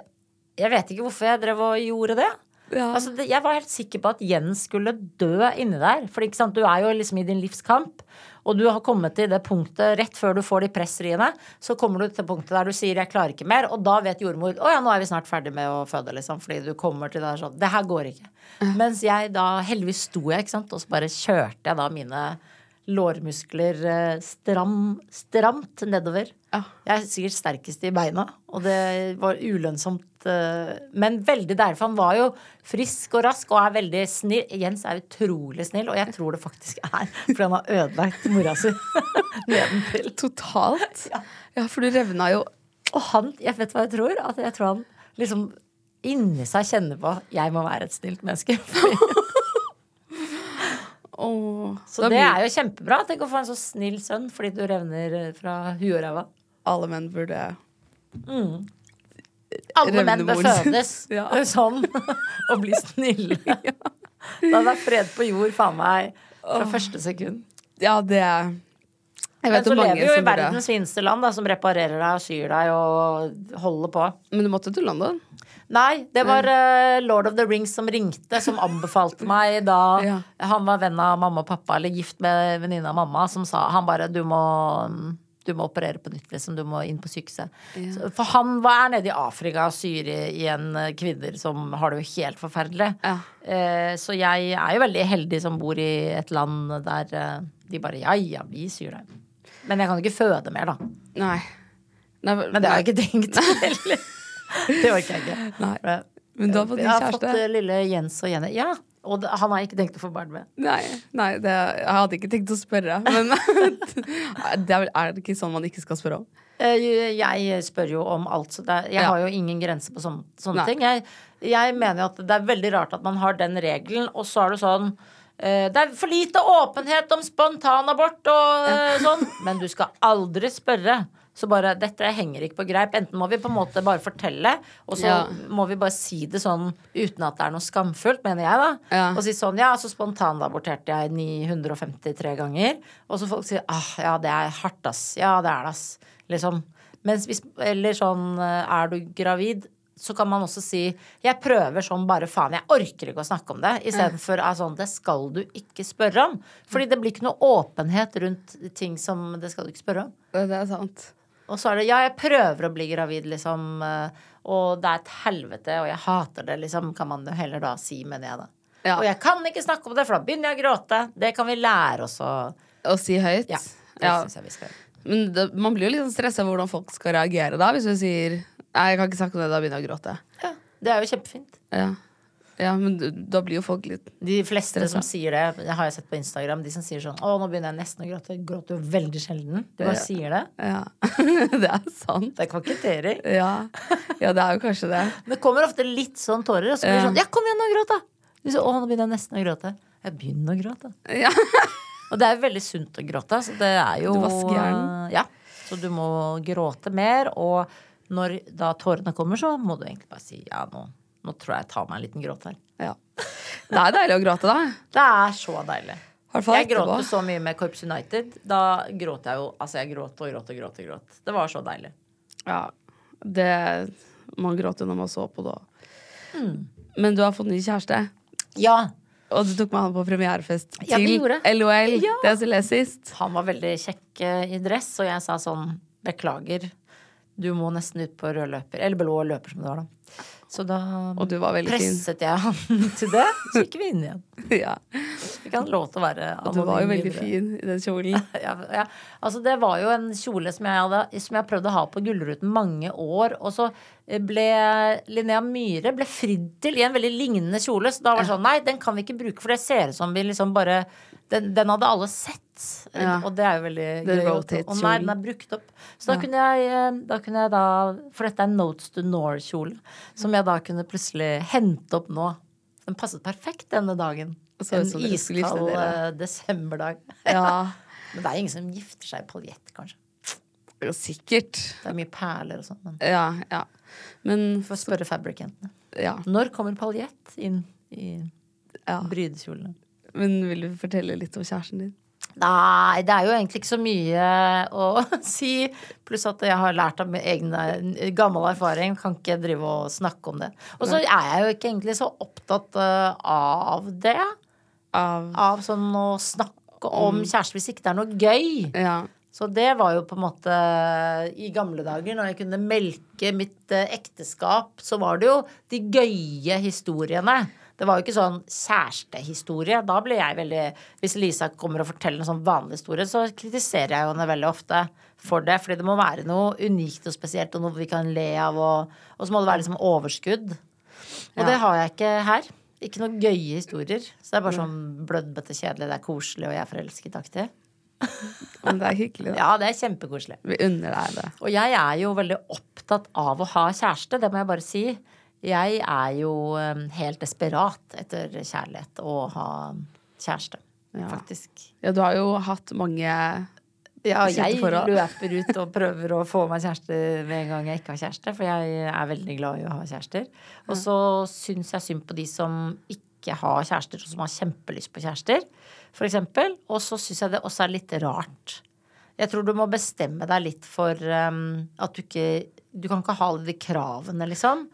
Speaker 1: Jeg vet ikke hvorfor jeg drev og gjorde det.
Speaker 2: Ja.
Speaker 1: Altså, det, jeg var helt sikker på at Jens skulle dø inni der. For du er jo liksom i din livskamp. Og du har kommet til det punktet rett før du får de pressriene. Så kommer du til punktet der du sier 'jeg klarer ikke mer', og da vet jordmor 'å ja, nå er vi snart ferdig med å føde', liksom. Fordi du kommer til det sånn 'det her går ikke'. Mens jeg da heldigvis sto jeg, ikke sant, og så bare kjørte jeg da mine lårmuskler eh, stram, stramt nedover.
Speaker 2: Ja.
Speaker 1: Jeg er sikkert sterkest i beina, og det var ulønnsomt. eh, Men veldig deilig, for han var jo frisk og rask og er veldig snill. Jens er utrolig snill, og jeg tror det faktisk er fordi han har ødelagt mora si *laughs* nedentil.
Speaker 2: Totalt. Ja, for du revna jo
Speaker 1: Og han, jeg vet hva jeg tror? At jeg tror han liksom inni seg kjenner på 'jeg må være et snilt menneske'. *laughs*
Speaker 2: Åh,
Speaker 1: Så det er jo kjempebra. Tenk å få en så snill sønn fordi du revner eh, fra huet og ræva.
Speaker 2: Alle menn burde
Speaker 1: Alle menn bør fødes *laughs*
Speaker 2: Ja.
Speaker 1: sånn *laughs* og bli snille. *laughs* Da det er fred på jord, faen meg, fra første sekund.
Speaker 2: Ja, det Jeg
Speaker 1: Men
Speaker 2: vet
Speaker 1: så lever vi jo i verdens fineste land, da, som reparerer deg og syr deg og holder på.
Speaker 2: Men du måtte til London?
Speaker 1: Nei, det var uh, Lord of the Rings som ringte, som anbefalte meg *laughs* da
Speaker 2: Ja.
Speaker 1: han var venn av mamma og pappa, eller gift med venninna av mamma, som sa han bare du må du må operere på nytt, liksom. Du må inn på sykehuset. Ja. For han var nede i Afrika og syr igjen eh, kvinner som har det jo helt forferdelig.
Speaker 2: Ja.
Speaker 1: Eh, så jeg er jo veldig heldig som bor i et land der eh, de bare ja, ja, vi syr deg. Men jeg kan ikke føde mer, da.
Speaker 2: Nei. Nei
Speaker 1: Men det har jeg ikke tenkt *laughs* heller. Det orker jeg ikke.
Speaker 2: Nei. Men du har fått din kjæreste?
Speaker 1: jeg har fått eh, lille Jens og Jenny. Ja, og det, han har ikke tenkt å få barn med.
Speaker 2: Nei, nei det, jeg hadde ikke tenkt å spørre. Men *laughs* det er, er det ikke sånn man ikke skal spørre om?
Speaker 1: Eh, Jeg spør jo om alt, jeg har jo ingen grense på sånne, sånne ting. Jeg, jeg mener jo at det er veldig rart at man har den regelen, og så er det sånn eh, det er for lite åpenhet om spontanabort og eh, sånn, *laughs* men du skal aldri spørre. Så bare, dette henger ikke på greip. Enten må vi på en måte bare fortelle, og så
Speaker 2: Ja.
Speaker 1: må vi bare si det sånn uten at det er noe skamfullt, mener jeg, da.
Speaker 2: Ja.
Speaker 1: Og si sånn, ja, så spontanaborterte jeg 953 ganger. Og så folk sier ah, ja, det er hardt, ass. Ja, det er det, ass. Liksom. Mens hvis, eller sånn, eh, er du gravid? Så kan man også si jeg prøver sånn bare faen, jeg orker ikke å snakke om det. Istedenfor mm. sånn det skal du ikke spørre om. Fordi det blir ikke noe åpenhet rundt ting som det skal du ikke spørre om.
Speaker 2: Det er sant.
Speaker 1: Og så er det ja, jeg prøver å bli gravid, liksom. eh, Og det er et helvete, og jeg hater det, liksom. Kan man jo heller da si, mener jeg da.
Speaker 2: Ja.
Speaker 1: Og jeg kan ikke snakke om det, for da begynner jeg å gråte. Det kan vi lære oss å
Speaker 2: Å si høyt?
Speaker 1: Ja, det
Speaker 2: Ja.
Speaker 1: syns jeg vi skal gjøre.
Speaker 2: Men det, man blir jo litt liksom stressa over hvordan folk skal reagere da, hvis du sier Nei, jeg kan ikke snakke om det, da begynner jeg å gråte.
Speaker 1: Ja, det er jo kjempefint.
Speaker 2: Ja, ja men da blir jo folk litt
Speaker 1: De fleste
Speaker 2: Stressa.
Speaker 1: som sier det, det har jeg sett på Instagram, de som sier sånn Å, nå begynner jeg nesten å gråte. Gråter jo veldig sjelden. De bare sier det.
Speaker 2: Ja. *laughs* det er sant.
Speaker 1: Det er kokettering.
Speaker 2: Ja. ja, det er jo kanskje det. *laughs*
Speaker 1: Det kommer ofte litt sånn tårer, og så blir det sånn Ja, kom igjen, nå gråt, da! Sier, Å, nå begynner jeg nesten å gråte. Jeg begynner å gråte.
Speaker 2: Ja. *laughs*
Speaker 1: Og det er veldig sunt å gråte. Så det er jo
Speaker 2: Du vasker hjernen.
Speaker 1: Ja. Så du må gråte mer. Og når da tårene kommer, så må du egentlig bare si ja, nå, nå tror jeg jeg tar meg en liten gråt her.
Speaker 2: ja. Det er deilig å gråte, da.
Speaker 1: Det er så deilig. Jeg gråt så mye med Korps United. Da gråt jeg jo Altså, jeg gråt og gråt og gråt. og gråt. Det var så deilig.
Speaker 2: Ja, det Man gråter når man så på det.
Speaker 1: Mm.
Speaker 2: Men du har fått ny kjæreste,
Speaker 1: Ja.
Speaker 2: og du tok med han på premierefest
Speaker 1: Ja,
Speaker 2: til. LOL.
Speaker 1: Ja.
Speaker 2: Det som lest sist.
Speaker 1: Han var veldig kjekk eh, i dress, og jeg sa sånn Beklager, du må nesten ut på rød løper. Eller blå løper, som det var da. Så da
Speaker 2: Og du var veldig fin.
Speaker 1: presset jeg han *laughs* til det. Så gikk vi inn igjen. *laughs*
Speaker 2: Ja.
Speaker 1: Fikk han lov til å være
Speaker 2: Og du var jo veldig fin i den kjolen. *laughs*
Speaker 1: Ja, ja. Altså, det var jo en kjole som jeg hadde Som jeg prøvde å ha på Gullruten mange år. Og så ble Linnea Myhre ble fridd til i en veldig lignende kjole. Så da var det sånn Nei, den kan vi ikke bruke, for det ser ut som vi liksom bare den, den hadde alle sett.
Speaker 2: Ja.
Speaker 1: Og det er jo veldig gøy. å- Og nei, den er brukt opp. Så da, kunne jeg, eh, da kunne jeg da For dette er en Notes to Nore-kjole, som jeg da kunne plutselig hente opp nå. Den passet perfekt denne dagen.
Speaker 2: Så
Speaker 1: En
Speaker 2: gifte
Speaker 1: iskald eh, desemberdag. *laughs*
Speaker 2: Ja,
Speaker 1: Men det er ingen som gifter seg i paljett, kanskje.
Speaker 2: jo, sikkert.
Speaker 1: Det er mye perler og sånn. Men
Speaker 2: Ja, ja. Men
Speaker 1: får spørre fabric-jentene.
Speaker 2: ja.
Speaker 1: Når kommer paljett inn i
Speaker 2: ja.
Speaker 1: brydekjolene?
Speaker 2: Men vil du fortelle litt om kjæresten din?
Speaker 1: Nei, det er jo egentlig ikke så mye å *laughs* si. Pluss at jeg har lært av min egen eh, gammel erfaring. Kan ikke drive og snakke om det. Og så er jeg jo ikke egentlig så opptatt eh, av det.
Speaker 2: Av
Speaker 1: Av sånn å snakke om kjæreste hvis ikke det er noe gøy.
Speaker 2: Ja.
Speaker 1: Så det var jo på en måte i gamle dager, når jeg kunne melke mitt eh, ekteskap, så var det jo de gøye historiene. Det var jo ikke sånn kjærestehistorie. Da blir jeg veldig Hvis Lisa kommer og forteller en sånn vanlig historie, så kritiserer jeg jo henne veldig ofte for det. Fordi det må være noe unikt og spesielt, og noe vi kan le av, og, og så må det være liksom overskudd. Og
Speaker 2: Ja.
Speaker 1: det har jeg ikke her. Ikke noen gøye historier. Så det er bare sånn blødbete kjedelig, det er koselig, og jeg er forelsket-aktig. *laughs*
Speaker 2: Men det er hyggelig, da.
Speaker 1: Ja, det er kjempekoselig.
Speaker 2: Vi unner deg det.
Speaker 1: Og jeg er jo veldig opptatt av å ha kjæreste, det må jeg bare si. Jeg er jo eh, helt desperat etter kjærlighet og å ha kjæreste,
Speaker 2: Ja.
Speaker 1: faktisk.
Speaker 2: Ja, du har jo hatt mange
Speaker 1: Ja, jeg løper ut og *laughs* prøver å få meg kjæreste med en gang jeg ikke har kjæreste, for jeg er veldig glad i å ha kjærester. Og så syns jeg synd på de som ikke har kjærester, og som har kjempelyst på kjærester, for eksempel. Og så syns jeg det også er litt rart. Jeg tror du må bestemme deg litt for um, at du ikke Du kan ikke ha alle de kravene, liksom.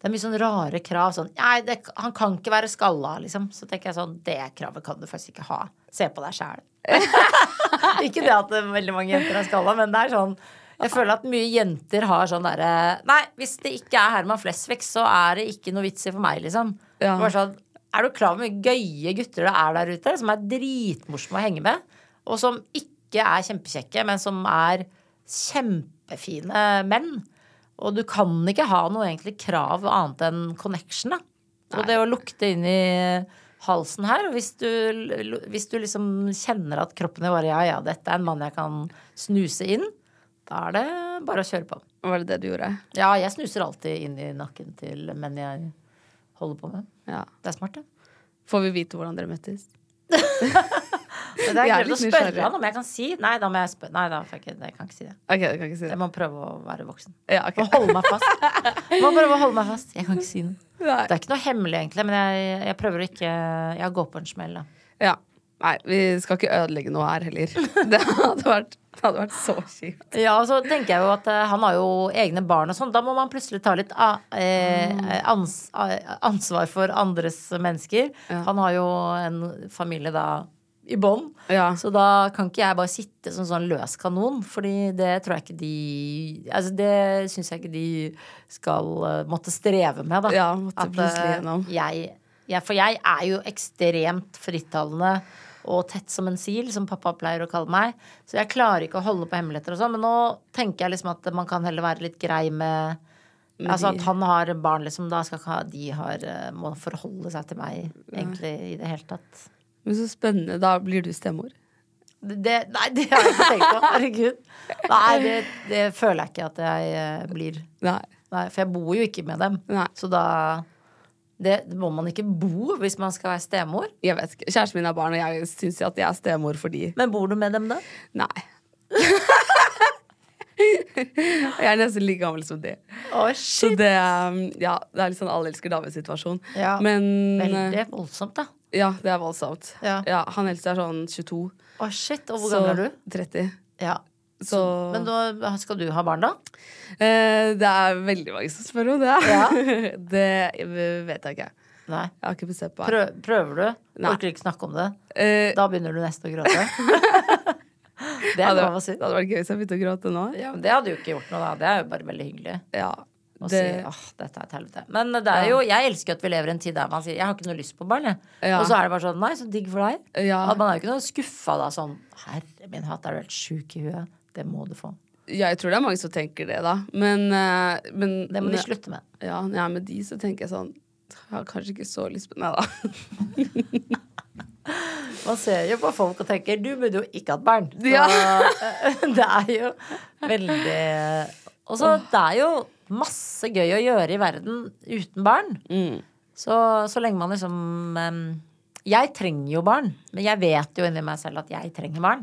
Speaker 1: Det er mye sånn rare krav. Sånn Nei, det, han kan ikke være skalla, liksom. Så tenker jeg sånn Det kravet kan du faktisk ikke ha. Se på deg sjæl. *laughs* ikke det at det, veldig mange jenter er skalla, men det er sånn Jeg føler at mye jenter har sånn derre Nei, hvis det ikke er Herman Flesvig, så er det ikke noe vits i for meg, liksom.
Speaker 2: Ja.
Speaker 1: Sånn, er du klar over hvor mye gøye gutter det er der ute, som er dritmorsomme å henge med, og som ikke er kjempekjekke, men som er kjempefine menn? Og du kan ikke ha noe egentlig krav annet enn connection, da. Og det å lukte inn i halsen her, og hvis du, hvis du liksom kjenner at kroppen din bare Ja, ja, dette er en mann jeg kan snuse inn, da er det bare å kjøre på.
Speaker 2: Var det det du gjorde?
Speaker 1: Ja, jeg snuser alltid inn i nakken til menn jeg holder på med.
Speaker 2: Ja.
Speaker 1: Det er smart, det.
Speaker 2: Får vi vite hvordan dere møttes? *laughs*
Speaker 1: Men det er
Speaker 2: Jeg
Speaker 1: glemt å spørre han om jeg kan si. Nei, da må jeg spørre. Nei, da jeg jeg kan ikke si det.
Speaker 2: Ok, du kan ikke si det.
Speaker 1: Jeg må prøve å være voksen.
Speaker 2: Ja, okay.
Speaker 1: Og holde meg fast. Jeg må prøve å holde meg fast. Jeg kan ikke si den.
Speaker 2: Nei.
Speaker 1: Det er ikke noe hemmelig, egentlig, men jeg, jeg prøver å ikke Jeg går på en smell, da.
Speaker 2: Ja. Nei, vi skal ikke ødelegge noe her heller. *laughs* Det hadde vært, det hadde vært så kjipt.
Speaker 1: Ja, og så tenker jeg jo at eh, han har jo egne barn og sånn. Da må man plutselig ta litt ah, eh, ah, ansvar for andres mennesker.
Speaker 2: Ja.
Speaker 1: Han har jo en familie da i bånn.
Speaker 2: Ja.
Speaker 1: Så da kan ikke jeg bare sitte som sånn løs kanon, fordi det tror jeg ikke de Altså det syns jeg ikke de skal eh, måtte streve med, da.
Speaker 2: Ja, måtte
Speaker 1: At,
Speaker 2: plutselig
Speaker 1: eh,
Speaker 2: gjennom.
Speaker 1: Jeg, jeg, for jeg er jo ekstremt frittalende og tett som en sil, som pappa pleier å kalle meg. Så jeg klarer ikke å holde på hemmeligheter og sånn. Men nå tenker jeg liksom at man kan heller være litt grei med Altså at han har barn, liksom. Da skal ikke de har, eh, må forholde seg til meg, egentlig, i det hele tatt.
Speaker 2: Men så spennende. Da blir du stemor.
Speaker 1: Det, nei, det har jeg ikke tenkt på. Herregud. Nei, det, det føler jeg ikke at jeg eh, blir.
Speaker 2: Nei.
Speaker 1: Nei, for jeg bor jo ikke med dem.
Speaker 2: Nei.
Speaker 1: Så da det, må man ikke bo hvis man skal være stemor.
Speaker 2: Jeg vet ikke. Kjæresten min har barn, og jeg syns at jeg er stemor fordi
Speaker 1: Men bor du med dem, da?
Speaker 2: Nei. *laughs* jeg er nesten like gammel som de.
Speaker 1: Å,
Speaker 2: Så det, ja, det er litt sånn alle elsker dame situasjon
Speaker 1: Ja.
Speaker 2: Men
Speaker 1: Veldig voldsomt, da.
Speaker 2: Ja, det er voldsomt.
Speaker 1: Ja.
Speaker 2: han eldste er sånn 22.
Speaker 1: Å, shit. Og hvor
Speaker 2: så
Speaker 1: gammel er du?
Speaker 2: 30.
Speaker 1: Ja.
Speaker 2: Så
Speaker 1: Men da, skal du ha barn, da?
Speaker 2: eh, Det er veldig mange som spør om det.
Speaker 1: Ja. *laughs*
Speaker 2: det vet jeg ikke.
Speaker 1: Nei.
Speaker 2: Jeg har ikke bestemt meg.
Speaker 1: Prøv, prøver du?
Speaker 2: Nei.
Speaker 1: Orker ikke snakke om det?
Speaker 2: Eh,
Speaker 1: Da begynner du nesten å gråte. *laughs* det er
Speaker 2: hadde, det hadde vært gøy hvis jeg begynte å gråte nå.
Speaker 1: Ja, men det hadde jo ikke gjort noe, da. Det er jo bare veldig hyggelig.
Speaker 2: Ja,
Speaker 1: Å
Speaker 2: det,
Speaker 1: si åh, dette er et helvete. Men det er jo, jeg elsker at vi lever i en tid der man sier jeg har ikke noe lyst på barn. Jeg.
Speaker 2: Ja.
Speaker 1: Og så er det bare sånn nei, så digg for deg.
Speaker 2: Ja.
Speaker 1: At man er jo ikke noe skuffa da sånn herre min hatt, er du helt sjuk i huet? Det må du få.
Speaker 2: jeg tror det er mange som tenker det, da. Men, eh, men
Speaker 1: Det må de slutte med.
Speaker 2: Ja, når jeg er med de, så tenker jeg sånn Jeg har kanskje ikke så lyst på Nei da. *laughs*
Speaker 1: Man ser jo på folk og tenker du burde jo ikke hatt barn. Så,
Speaker 2: Ja. *laughs*
Speaker 1: det er jo veldig Og så det er jo masse gøy å gjøre i verden uten barn.
Speaker 2: Mm.
Speaker 1: Så, så lenge man liksom um, Jeg trenger jo barn, men jeg vet jo inni meg selv at jeg trenger barn.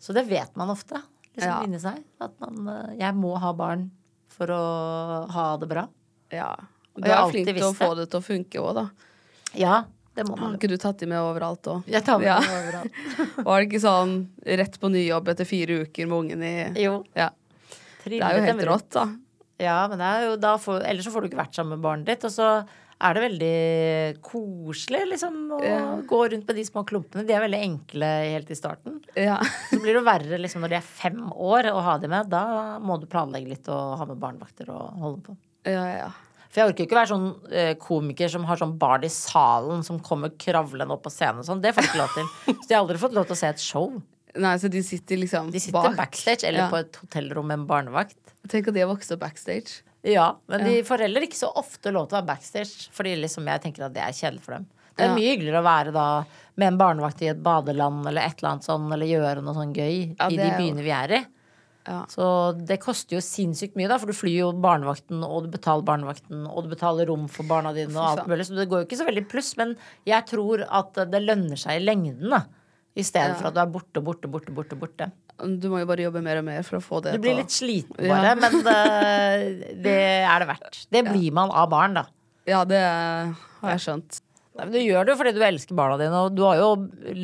Speaker 1: Så det vet man ofte. Liksom
Speaker 2: Ja.
Speaker 1: inni seg. At man eh, Jeg må ha barn for å ha det bra.
Speaker 2: Ja. Du er flink til å få
Speaker 1: det.
Speaker 2: til å funke òg, da.
Speaker 1: Ja, det må man jo.
Speaker 2: ikke du tatt de med overalt òg?
Speaker 1: Jeg tar med
Speaker 2: Ja.
Speaker 1: meg overalt. *laughs*
Speaker 2: Var det ikke sånn rett på ny jobb etter fire uker med ungen i
Speaker 1: Jo.
Speaker 2: Ja. Det er jo helt rått, da.
Speaker 1: Ja, men det er jo da får, ellers så får du ikke vært sammen med barnet ditt. Og så er det veldig koselig liksom å
Speaker 2: Ja.
Speaker 1: gå rundt med de små klumpene. De er veldig enkle helt i starten.
Speaker 2: Ja.
Speaker 1: Så blir det verre liksom når de er fem år å ha de med. Da må du planlegge litt og ha med barnevakter og holde på.
Speaker 2: Ja, ja.
Speaker 1: For jeg orker ikke være sånn eh, komiker som har sånn barn i salen som kommer kravlende opp på scenen og sånn. Det får jeg ikke lov til. *laughs* Så de har aldri fått lov til å se et show.
Speaker 2: Nei, så de sitter liksom
Speaker 1: De sitter
Speaker 2: bak.
Speaker 1: backstage eller
Speaker 2: Ja.
Speaker 1: på et hotellrom med en barnevakt.
Speaker 2: Tenk at de har vokst opp backstage.
Speaker 1: Ja, men de får heller ikke så ofte lov til å være backstage, fordi liksom jeg tenker at det er kjedelig for dem. Det er
Speaker 2: Ja.
Speaker 1: mye hyggeligere å være da med en barnevakt i et badeland eller et eller annet sånn, eller gjøre noe sånn gøy
Speaker 2: Ja,
Speaker 1: i de byene vi er i.
Speaker 2: Ja.
Speaker 1: Så det koster jo sinnssykt mye, da, for du flyr jo barnevakten, og du betaler barnevakten, og du betaler rom for barna dine, og alt mulig, så det går jo ikke så veldig pluss, men jeg tror at det lønner seg i lengden, da. I stedet
Speaker 2: Ja.
Speaker 1: at du er borte, borte, borte, borte, borte.
Speaker 2: Du må jo bare jobbe mer og mer for å få det
Speaker 1: Du blir litt sliten
Speaker 2: Ja.
Speaker 1: bare, men det, *laughs* det er det verdt. Det blir man av barn, da.
Speaker 2: Ja, det har jeg skjønt.
Speaker 1: Nei, men Du gjør det jo fordi du elsker barna dine, og du har jo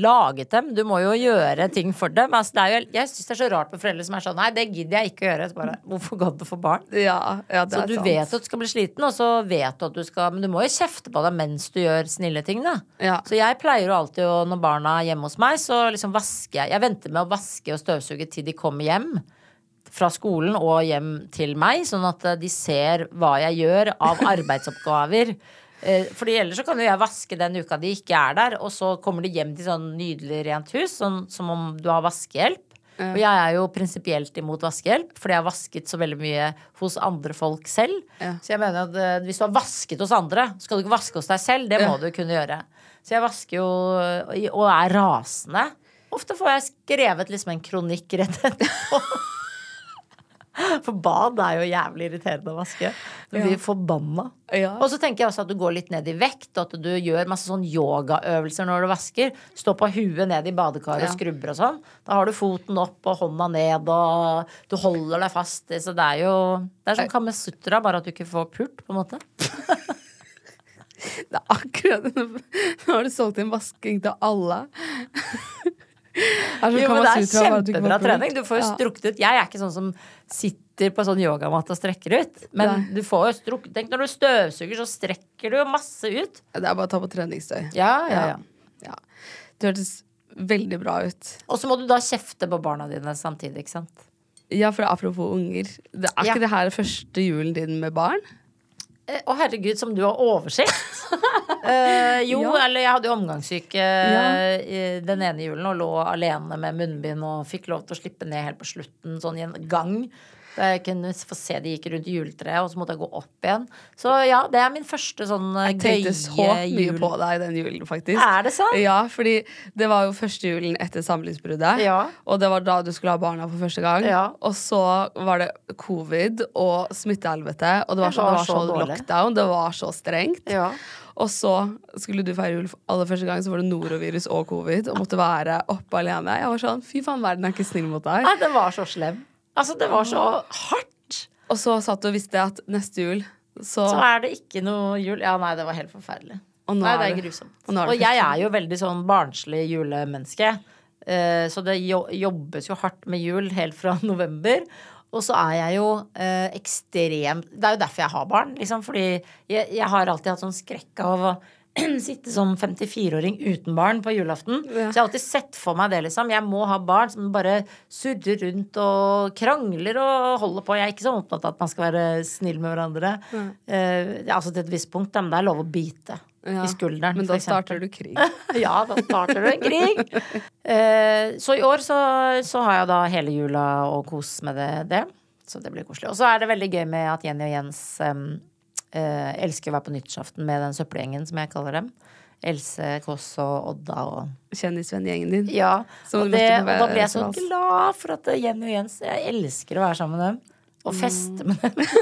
Speaker 1: laget dem. Du må jo gjøre ting for dem. Altså, det er jo, jeg syns det er så rart med foreldre som er sånn Nei, det gidder jeg ikke å gjøre. Bare, Hvorfor gadd du få barn?
Speaker 2: Ja, ja det
Speaker 1: Så du
Speaker 2: sant.
Speaker 1: vet at du skal bli sliten, og så vet du at du skal Men du må jo kjefte på deg mens du gjør snille ting, da.
Speaker 2: Ja.
Speaker 1: Så jeg pleier jo alltid å, når barna er hjemme hos meg, så liksom vasker jeg Jeg venter med å vaske og støvsuge til de kommer hjem. Fra skolen og hjem til meg, sånn at eh, de ser hva jeg gjør av arbeidsoppgaver. Eh, Fordi ellers så kan jo jeg vaske den uka de ikke er der, og så kommer de hjem til sånn nydelig rent hus, sånn som om du har vaskehjelp. Og jeg er jo prinsipielt imot vaskehjelp, fordi jeg har vasket så veldig mye hos andre folk selv.
Speaker 2: Ja.
Speaker 1: Så jeg mener at eh, hvis du har vasket hos andre, skal du ikke vaske hos deg selv. Det må
Speaker 2: Ja.
Speaker 1: du kunne gjøre. Så jeg vasker jo og er rasende. Ofte får jeg skrevet liksom en kronikk rett etterpå. *laughs* *laughs* For bad er jo jævlig irriterende å vaske. Du blir forbanna.
Speaker 2: Ja.
Speaker 1: Og så tenker jeg også at du går litt ned i vekt, og at du gjør masse sånn yogaøvelser når du vasker. Stå på huet ned i badekaret og skrubber og sånn. Da har du foten opp og hånda ned, og du holder deg fast. Så det er jo Det er sånn Kamasutra, bare at du ikke får pult, på en måte. *laughs*
Speaker 2: Det er akkurat Nå har du solgt inn vasking til alle.
Speaker 1: Jo, men det er kjempebra trening. Du får jo strukket ut. Jeg er ikke sånn som sitter på sånn yogamatte og strekker ut. Men
Speaker 2: Nei.
Speaker 1: du får jo strukket Tenk når du støvsuger, så strekker du jo masse ut.
Speaker 2: Det er bare å ta på treningstøy.
Speaker 1: Ja, ja, ja.
Speaker 2: ja. Det hørtes veldig bra ut.
Speaker 1: Og så må du da kjefte på barna dine samtidig, ikke sant.
Speaker 2: Ja, for apropos unger. Det, er ikke det her første julen din med barn?
Speaker 1: Eh, Å herregud, som du har oversikt! uh, *laughs* jo,
Speaker 2: Ja.
Speaker 1: eller jeg hadde jo omgangssyke
Speaker 2: Ja.
Speaker 1: eh, den ene julen og lå alene med munnbind og fikk lov til å slippe ned helt på slutten, sånn i en gang. Da jeg kunne få se de gikk rundt juletreet, og så måtte jeg gå opp igjen. Så ja, det er min første sånn gøye jul.
Speaker 2: Jeg tenkte så mye
Speaker 1: jul.
Speaker 2: på deg den julen, faktisk.
Speaker 1: Er det sant?
Speaker 2: Ja, fordi det var jo første julen etter samlivsbruddet.
Speaker 1: Ja.
Speaker 2: Og det var da du skulle ha barna for første gang.
Speaker 1: Ja.
Speaker 2: Og så var det covid og smittehelvete, og det var,
Speaker 1: Det
Speaker 2: så,
Speaker 1: var
Speaker 2: det var så,
Speaker 1: så
Speaker 2: lockdown. Det var så strengt.
Speaker 1: Ja.
Speaker 2: Og så skulle du feire jul aller første gang, så var det norovirus og covid, og måtte være oppe alene. Jeg var sånn, fy faen, verden er ikke snill mot deg.
Speaker 1: Nei, det var så slem. Altså, det var så hardt.
Speaker 2: Og så satt du og visste at neste jul så,
Speaker 1: Så er det ikke noe jul. Ja, nei, det var helt forferdelig.
Speaker 2: Og
Speaker 1: nei, det er grusomt.
Speaker 2: og er
Speaker 1: Og, jeg er jo veldig sånn barnslig julemenneske. Eh, så det jobbes jo hardt med jul helt fra *laughs* november. Og så er jeg jo eh, ekstremt Det er jo derfor jeg har barn, liksom. Fordi jeg, jeg har alltid hatt sånn skrekk av å *clears throat* sitte som 54-åring uten barn på julaften. Så jeg har alltid sett for meg det, liksom. Jeg må ha barn som bare surrer rundt og krangler og holder på. Jeg er ikke så opptatt av at man skal være snill med hverandre. Eh, altså til et visst punkt, men det er lov å bite
Speaker 2: Ja,
Speaker 1: i skulderen.
Speaker 2: Men da starter du krig. *laughs*
Speaker 1: Ja, da starter du en krig. Eh, så i år så, så har jeg da hele jula å kose med det, det. Så det blir koselig. Og så er det veldig gøy med at Jenny og Jens em, eh, elsker å være på nyttårsaften med den søppelgjengen, som jeg kaller dem. Else Kåss og Odda og
Speaker 2: Kjendisvenngjengen din.
Speaker 1: Ja. Og, det, og da ble jeg så glad for at Jenny og Jens Jeg elsker å være sammen med dem. Og feste med dem. *laughs*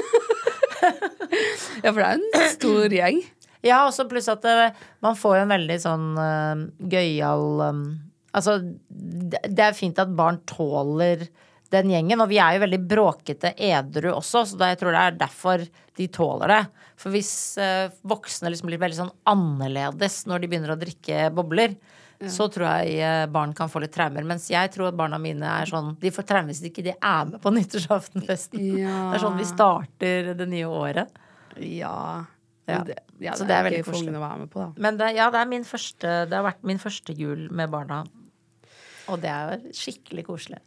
Speaker 2: Ja, for det er en stor gjeng.
Speaker 1: Ja, og så pluss at eh, man får jo en veldig sånn uh, gøyal um, Altså, det, det er fint at barn tåler den gjengen, og vi er jo veldig bråkete edru også, så jeg tror det er derfor de tåler det. For hvis eh, voksne liksom blir veldig sånn annerledes når de begynner å drikke bobler, så tror jeg eh, barn kan få litt traumer. Mens jeg tror at barna mine er sånn De får traumer hvis ikke de er med på *laughs* nyttårsaftenfesten.
Speaker 2: Ja.
Speaker 1: Det er sånn vi starter det nye året.
Speaker 2: Ja.
Speaker 1: Ja.
Speaker 2: Det, ja,
Speaker 1: Så
Speaker 2: det,
Speaker 1: det er veldig koselig.
Speaker 2: være med på, da.
Speaker 1: Men det, ja, det, er min første, det har vært min første jul med barna. Og det er skikkelig koselig.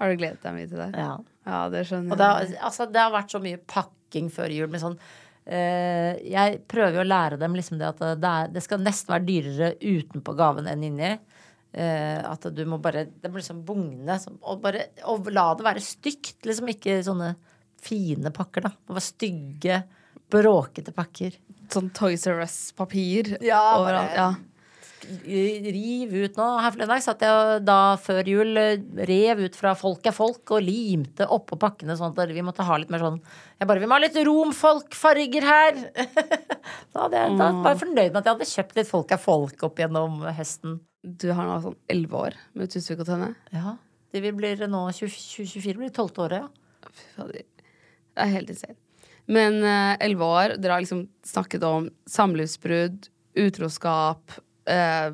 Speaker 2: Har du gledet deg mye til det?
Speaker 1: Ja.
Speaker 2: Ja, det skjønner
Speaker 1: Og det har, altså, det har vært så mye pakking før jul. Med sånn, Uh, jeg prøver jo å lære dem liksom det at det, er, det skal nesten være dyrere utenpå gaven enn inni. Uh, at du må bare Det må liksom bugne. Og, bare, og la det være stygt. Liksom ikke sånne fine pakker, da. Det må være stygge, bråkete pakker.
Speaker 2: Sånn Toys R Us-papir
Speaker 1: Ja,
Speaker 2: overalt. Ja.
Speaker 1: Riv ut nå. Her forleden dag satt jeg da før jul eh, rev ut fra Folk er folk og limte oppå pakkene sånn at vi måtte ha litt mer sånn Jeg bare Vi må ha litt romfolkfarger her! *laughs* da, hadde jeg, da var jeg fornøyd med at jeg hadde kjøpt litt Folk er folk opp gjennom høsten.
Speaker 2: Du har nå sånn elleve år med Tusvik og Tønne.
Speaker 1: Ja. Det blir nå nå 2024 blir det tolvte året, ja.
Speaker 2: Fy fader. Det er helt insane. Men eh, elleve år, dere har liksom snakket om samlivsbrudd, utroskap, eh,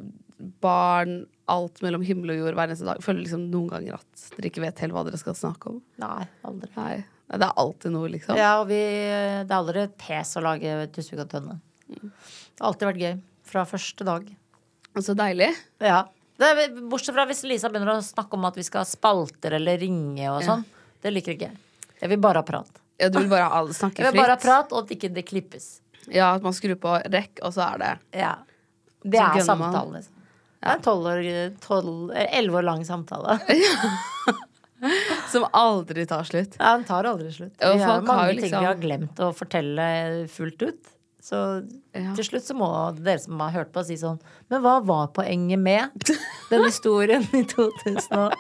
Speaker 2: barn, alt mellom himmel og jord hver eneste dag. Føler liksom noen ganger at dere ikke vet helt hva dere skal snakke om.
Speaker 1: Nei, aldri.
Speaker 2: Nei, Det er alltid noe, liksom.
Speaker 1: Ja, og vi, det er aldri pes å lage Tusvik og Tønne. Det har alltid vært gøy. Fra første dag.
Speaker 2: Og så deilig.
Speaker 1: Ja. Det er, bortsett fra hvis Lisa begynner å snakke om at vi skal ha spalter eller ringe og sånn. Det liker ikke jeg. Jeg vil bare ha prat.
Speaker 2: Ja, du vil bare ha snakke fritt. *laughs*
Speaker 1: Jeg vil bare ha prat, og at ikke det klippes.
Speaker 2: Ja, at man skrur på rekk, og så er det
Speaker 1: Ja. Det er samtale, liksom. Er en elleve år lang samtale. *laughs*
Speaker 2: Som aldri tar slutt.
Speaker 1: Ja, Den tar aldri slutt. Vi har
Speaker 2: mange har
Speaker 1: mange ting
Speaker 2: liksom-
Speaker 1: vi har glemt å fortelle fullt ut. Så
Speaker 2: Ja.
Speaker 1: til slutt så må dere som har hørt på, si sånn Men hva var poenget med den historien i 2012?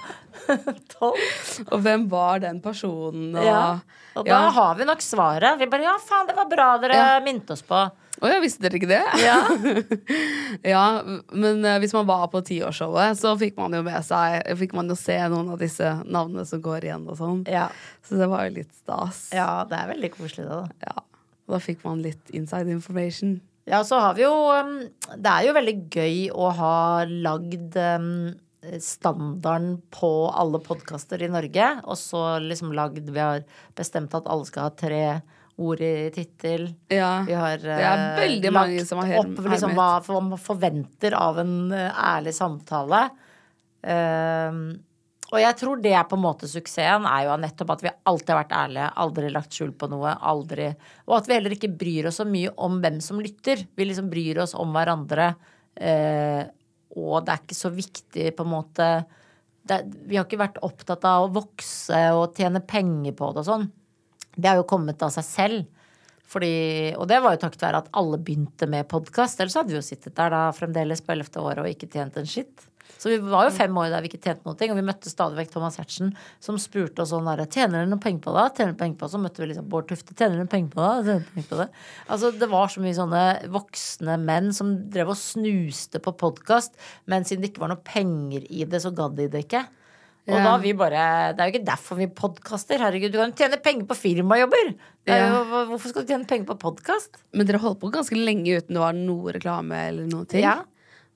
Speaker 2: Og hvem var den personen? Og,
Speaker 1: Ja. Og da
Speaker 2: Ja.
Speaker 1: har vi nok svaret. Vi bare ja, faen, det var bra dere
Speaker 2: Ja.
Speaker 1: minte oss på.
Speaker 2: Å ja, visste dere ikke det?
Speaker 1: Ja. *laughs*
Speaker 2: Ja, men eh, hvis man var på tiårsshowet, så fikk man jo med seg Fikk man jo se noen av disse navnene som går igjen og sånn.
Speaker 1: Ja.
Speaker 2: Så det var jo litt stas.
Speaker 1: ja, det er veldig koselig, det, da.
Speaker 2: Ja. Og da fikk man litt inside information.
Speaker 1: Ja, så har vi jo um, Det er jo veldig gøy å ha lagd um, standarden på alle podkaster i Norge. Og så liksom lagd Vi har bestemt at alle skal ha tre ord i tittel.
Speaker 2: Ja.
Speaker 1: Vi har
Speaker 2: mange
Speaker 1: lagt
Speaker 2: som har her-
Speaker 1: opp liksom, hva hva man forventer av en eh, ærlig samtale. Um, og jeg tror det er på en måte suksessen, er jo nettopp at vi alltid har vært ærlige, aldri lagt skjul på noe, aldri Og at vi heller ikke bryr oss så mye om hvem som lytter. Vi liksom bryr oss om hverandre. Eh, og det er ikke så viktig på en måte det, Vi har ikke vært opptatt av å vokse og tjene penger på det og sånn. Det har jo kommet av seg selv. Fordi, og det var jo takket være at alle begynte med podkast. Ellers hadde vi jo sittet der da fremdeles på ellevte året og ikke tjent en skitt. Så vi var jo fem år der vi ikke tjente noe. Og vi møtte stadig vekk Thomas Hertzen som spurte oss sånn derre Tjener dere noen penger på det? Tjener dere penger på det? Så møtte vi liksom Bård Tufte. Tjener dere penger på det? Tjener dere penger på det? Altså det var så mye sånne voksne menn som drev og snuste på podkast, men siden det ikke var noe penger i det, så gadd de det ikke. Og
Speaker 2: Ja.
Speaker 1: da vi bare Det er jo ikke derfor vi podkaster. Herregud, du kan tjene penger på firmajobber! Det er jo, Hvorfor skal du tjene penger på podkast?
Speaker 2: Men dere holdt på ganske lenge uten det var noe reklame eller noe ting.
Speaker 1: Ja.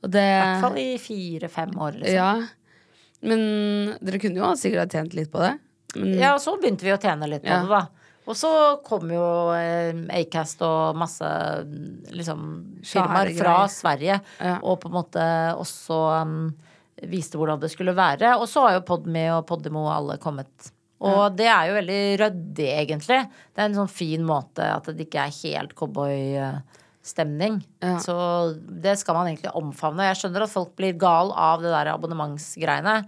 Speaker 2: Og det,
Speaker 1: I hvert fall i fire-fem år, liksom. Ja.
Speaker 2: ja. Men dere kunne jo sikkert ha tjent litt på det. Men,
Speaker 1: og så begynte vi å tjene litt på
Speaker 2: Ja.
Speaker 1: det, da. Og så kom jo eh, Acast og masse liksom, firmaer fra. Sverige
Speaker 2: Ja.
Speaker 1: og på en måte også um, viste hvordan det skulle være. Og så har jo Podme og Podimo alle kommet. Og det er jo veldig ryddig, egentlig. Det er en sånn fin måte at det ikke er helt cowboystemning.
Speaker 2: Ja.
Speaker 1: Så det skal man egentlig omfavne. Jeg skjønner at folk blir gal av det der abonnementsgreiene.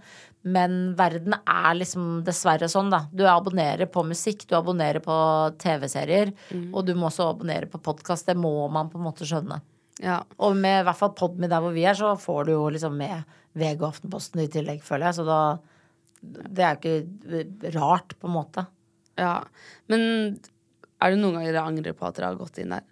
Speaker 1: Men verden er liksom dessverre sånn, da. Du abonnerer på musikk, du abonnerer på TV-serier. Og du må også abonnere på podkast. Det må man på en måte skjønne.
Speaker 2: Ja.
Speaker 1: Og med i hvert fall Podme der hvor vi er, så får du jo liksom med VG og Aftenposten i tillegg, føler jeg. Så da Det er jo ikke rart, på en måte.
Speaker 2: ja. Men er det noen ganger dere angrer på at dere har gått inn der?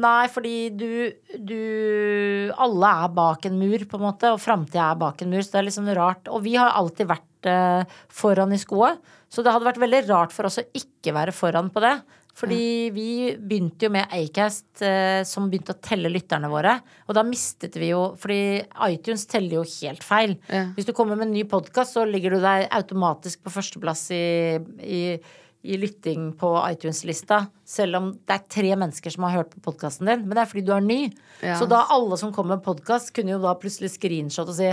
Speaker 1: Nei, fordi du, du Alle er bak en mur, på en måte, og framtida er bak en mur, så det er sånn rart. Og vi har alltid vært eh, foran i skoa, så det hadde vært veldig rart for oss å ikke være foran på det. Fordi vi begynte jo med Acast, eh, som begynte å telle lytterne våre. Og da mistet vi jo Fordi iTunes teller jo helt feil.
Speaker 2: Ja.
Speaker 1: Hvis du kommer med en ny podkast, så ligger du deg automatisk på førsteplass i, i, i lytting på iTunes-lista. Selv om det er tre mennesker som har hørt på podkasten din. Men det er fordi du er ny.
Speaker 2: Ja.
Speaker 1: Så da alle som kommer med podkast, kunne jo da plutselig screenshot og si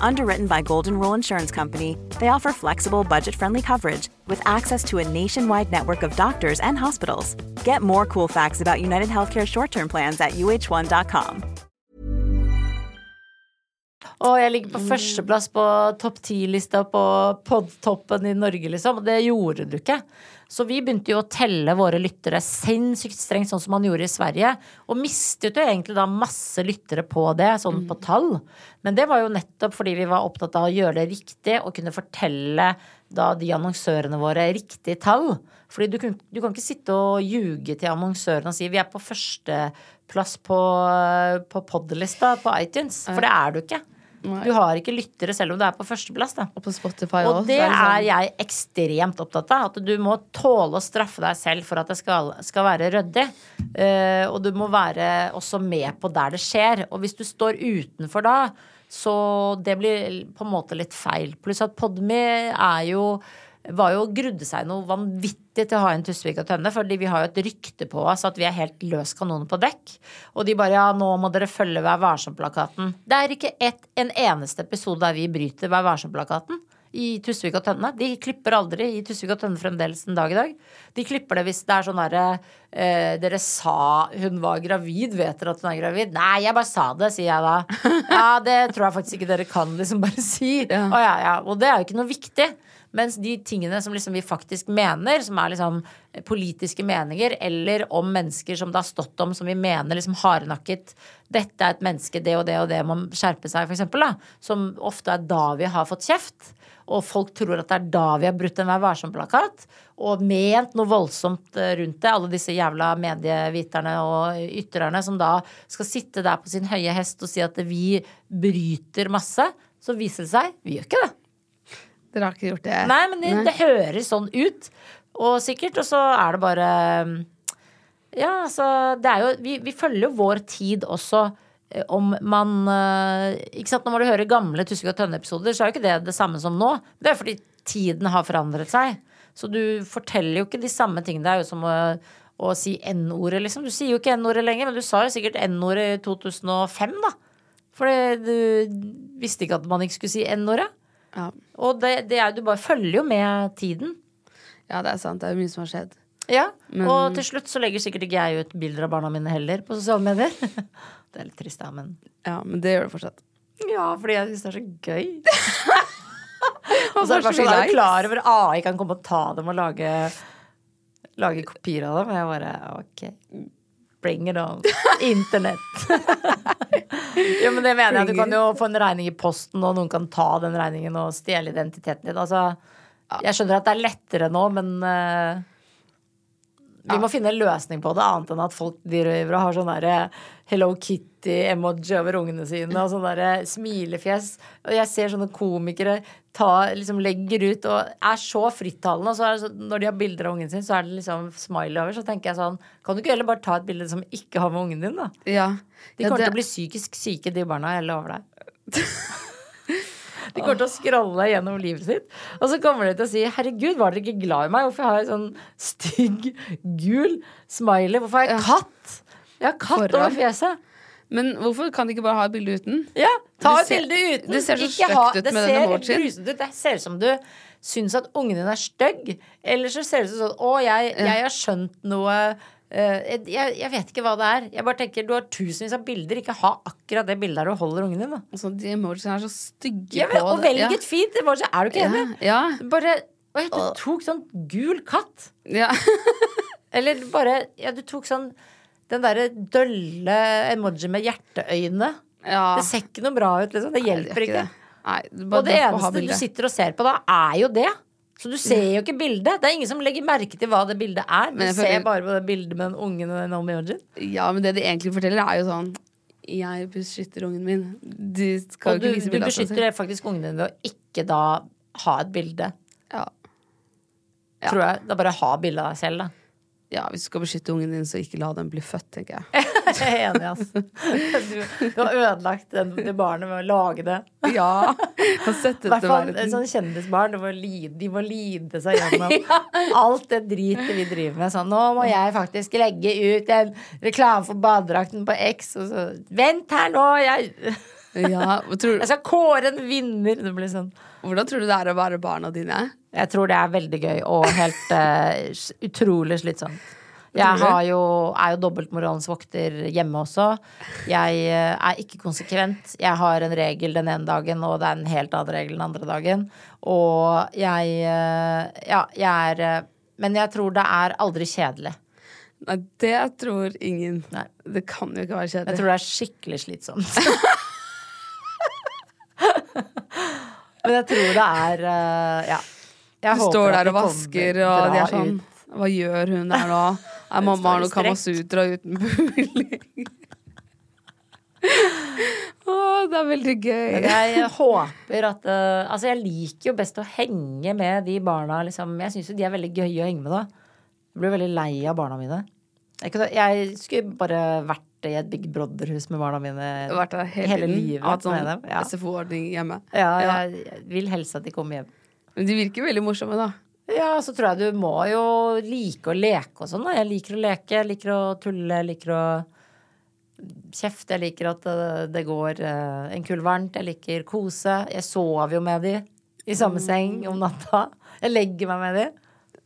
Speaker 4: Underwritten by Golden Rule Insurance Company, they offer flexible, budget friendly coverage with access to a nationwide network of doctors and hospitals. Get more cool facts about United Healthcare short term plans at uh1.com.
Speaker 1: Og jeg ligger på førsteplass på topp ti-lista på podtoppen i Norge, liksom. Det gjorde du ikke. Så vi begynte jo å telle våre lyttere sinnssykt strengt, sånn som man gjorde i Sverige. Og mistet jo egentlig da masse lyttere på det, sånn på tall. Men det var jo nettopp fordi vi var opptatt av å gjøre det riktig og kunne fortelle da de annonsørene våre riktig tall. Fordi du, kan, du kan ikke sitte og ljuge til annonsørene og si vi er på førsteplass på, på podlista på iTunes. For det er du ikke. Du har ikke lyttere selv om du er på førsteplass. da.
Speaker 2: Og på Spotify
Speaker 1: Og
Speaker 2: også,
Speaker 1: det er
Speaker 2: det
Speaker 1: jeg ekstremt opptatt av. At du må tåle å straffe deg selv for at det skal, skal være ryddig. Uh, og du må være også med på der det skjer. Og hvis du står utenfor da, så det blir på en måte litt feil. Pluss at Podme er jo var jo grudde seg noe vanvittig til å ha inn Tusvik og Tønne, fordi vi har jo et rykte på oss at vi er helt løs kanon på dekk. Og de bare ja, nå må dere følge Vær varsom-plakaten. Det er ikke et, en eneste episode der vi bryter Vær varsom-plakaten i Tusvik og Tønne. De klipper aldri i Tusvik og Tønne fremdeles en dag i dag. De klipper det hvis det er sånn derre eh, Dere sa hun var gravid, vet dere at hun er gravid? Nei, jeg bare sa det, sier jeg da. Ja, det tror jeg faktisk ikke dere kan liksom bare si.
Speaker 2: Ja.
Speaker 1: Å, ja, ja. Og det er jo ikke noe viktig. Mens de tingene som liksom vi faktisk mener, som er liksom politiske meninger, eller om mennesker som det har stått om, som vi mener liksom hardnakket Dette er et menneske, det og det og det må skjerpe seg. Da. Som ofte er da vi har fått kjeft. Og folk tror at det er da vi har brutt en Vær varsom-plakat. Og ment noe voldsomt eh, rundt det. Alle disse jævla medieviterne og ytrerne som da skal sitte der på sin høye hest og si at vi bryter masse. Så viser det seg vi gjør ikke det.
Speaker 2: Dere har ikke gjort det?
Speaker 1: Nei, men det, det høres sånn ut. Og sikkert. Og så er det bare Ja, altså Det er jo Vi, vi følger vår tid også. eh, Om man eh, Ikke sant, Når du hører gamle Tusvik og Tønne-episoder, så er jo ikke det det samme som nå. Det er fordi tiden har forandret seg. Så du forteller jo ikke de samme tingene. Det er jo som å, å si N-ordet, liksom. Du sier jo ikke N-ordet lenger, men du sa jo sikkert N-ordet i 2005, da. Fordi du visste ikke at man ikke skulle si N-ordet.
Speaker 2: Ja.
Speaker 1: Og det, det er, du bare følger jo med tiden.
Speaker 2: ja, det er sant. Det er jo mye som har skjedd.
Speaker 1: Ja, Og til slutt så legger sikkert ikke jeg ut bilder av barna mine heller på sosiale medier. *laughs* det er litt trist, da, men
Speaker 2: Ja, men det gjør du fortsatt.
Speaker 1: Ja, fordi jeg syns det er så gøy. *laughs* og så er det bare
Speaker 2: så
Speaker 1: sånn, er du klar over AI kan komme og ta dem og lage lage kopier av dem. Og jeg bare ok, bring it on. Internett. *laughs* jo, men det mener jeg. Du kan jo få en regning i posten, og noen kan ta den regningen og stjele identiteten din. Altså, jeg skjønner at det er lettere nå, men uh, vi må finne en løsning på det, annet enn at folk driver og har sånn derre Hello Kitty-emoji over ungene sine og sånn derre smilefjes. Og jeg ser sånne komikere ta, liksom legger ut og er så frittalende. Og så så, når de har bilder av ungen sin, så er det liksom smiley over. Så tenker jeg sånn Kan du ikke heller bare ta et bilde som ikke har med ungen din, da?
Speaker 2: Ja.
Speaker 1: De
Speaker 2: Ja,
Speaker 1: kommer
Speaker 2: det-
Speaker 1: til å bli psykisk syke, de barna. Jeg lover deg. *laughs* De kommer til å scrolle gjennom livet sitt, og så kommer de til å si 'herregud, var dere ikke glad i meg'? Hvorfor har jeg sånn stygg, gul smiley? Hvorfor har jeg katt? Jeg har katt over fjeset.
Speaker 2: Men hvorfor kan de ikke bare ha et bilde uten?
Speaker 1: Ja, ta et bilde uten.
Speaker 2: det ser så stygt ut med
Speaker 1: denne
Speaker 2: emojien.
Speaker 1: ut. Det ser ut som du syns at ungen din er stygg. Eller så ser det ut som sånn 'Å, jeg, jeg har skjønt noe' eh, jeg, jeg vet ikke hva det er. Jeg bare tenker Du har tusenvis av bilder. Ikke ha akkurat det bildet der du holder ungen din. da
Speaker 2: Altså, de emojiene er så stygge
Speaker 1: ja, men,
Speaker 2: på
Speaker 1: Og
Speaker 2: det.
Speaker 1: et
Speaker 2: Ja.
Speaker 1: fint emoji. Er du ikke
Speaker 2: Ja,
Speaker 1: enig?
Speaker 2: ja.
Speaker 1: Bare Oi, du tok sånn gul katt.
Speaker 2: Ja. *laughs*
Speaker 1: Eller bare Ja, du tok sånn den derre dølle emoji med hjerteøyne.
Speaker 2: ja.
Speaker 1: Det ser ikke noe bra ut, liksom. Det
Speaker 2: Nei,
Speaker 1: hjelper
Speaker 2: ikke.
Speaker 1: ikke.
Speaker 2: Nei, det
Speaker 1: Og det eneste du sitter og ser på da, er jo det. Så du ser jo ikke bildet. Det er ingen som legger merke til hva det bildet er. Du
Speaker 2: føler...
Speaker 1: ser bare på det bildet med den ungen og den emojien.
Speaker 2: Ja, men det de egentlig forteller, er jo sånn Jeg beskytter ungen min. Du skal
Speaker 1: Og du,
Speaker 2: ikke vise
Speaker 1: du
Speaker 2: bilde av
Speaker 1: beskytter faktisk ungen din ved å ikke da ha et bilde.
Speaker 2: Ja.
Speaker 1: Tror jeg. Da bare ha bildet av deg selv, da.
Speaker 2: Ja, hvis du skal beskytte ungen din, så ikke la den bli født, tenker jeg.
Speaker 1: Jeg *laughs* er enig, altså. Du, du har ødelagt den, det barnet med å lage det.
Speaker 2: Ja, *laughs* og sette
Speaker 1: I hvert fall sånn kjendisbarn. De må, lide, de må lide seg gjennom *laughs* alt det dritet vi driver med. Sånn, nå må jeg faktisk legge ut en reklame for badedrakten på X. Og så, Vent her nå! Jeg,
Speaker 2: Ja, tror,
Speaker 1: jeg skal kåre en vinner! Det blir sånn.
Speaker 2: Hvordan tror du det er å være barna dine?
Speaker 1: Jeg tror det er veldig gøy og helt uh, utrolig slitsomt. Jeg har jo, er jo dobbeltmoralens vokter hjemme også. Jeg uh, er ikke konsekvent. Jeg har en regel den ene dagen, og det er en helt annen regel den andre dagen. Og jeg uh, Ja, jeg er Men jeg tror det er aldri kjedelig.
Speaker 2: Nei, det tror ingen.
Speaker 1: Nei.
Speaker 2: Det kan jo ikke være kjedelig.
Speaker 1: Jeg tror det er skikkelig slitsomt. *laughs* Men jeg tror det er uh, Ja. Jeg
Speaker 2: Du står der og vasker, og de er sånn
Speaker 1: ut.
Speaker 2: Hva gjør hun der nå? *laughs* Er mamma har noe Kamasutra uten puling? *laughs* Å, det er veldig gøy.
Speaker 1: Men jeg håper at uh, Altså, jeg liker jo best å henge med de barna, liksom. Jeg syns jo de er veldig gøye å henge med, da. Jeg blir veldig lei av barna mine. Jeg, kunne, jeg skulle bare vært i et Big Brother-hus med barna mine
Speaker 2: hele,
Speaker 1: hele livet
Speaker 2: Hatt sånn.
Speaker 1: Ja.
Speaker 2: SFO-ordning hjemme.
Speaker 1: Ja,
Speaker 2: Ja.
Speaker 1: jeg, jeg vil helst at de kommer hjem.
Speaker 2: Men de virker veldig morsomme, da.
Speaker 1: Ja, så tror jeg du må jo like å leke og sånn. da. Jeg liker å leke, jeg liker å tulle, jeg liker å kjefte. Jeg liker at det, det går eh, en kul varmt. Jeg liker kose. Jeg sover jo med de i samme seng om natta. Jeg legger meg med de.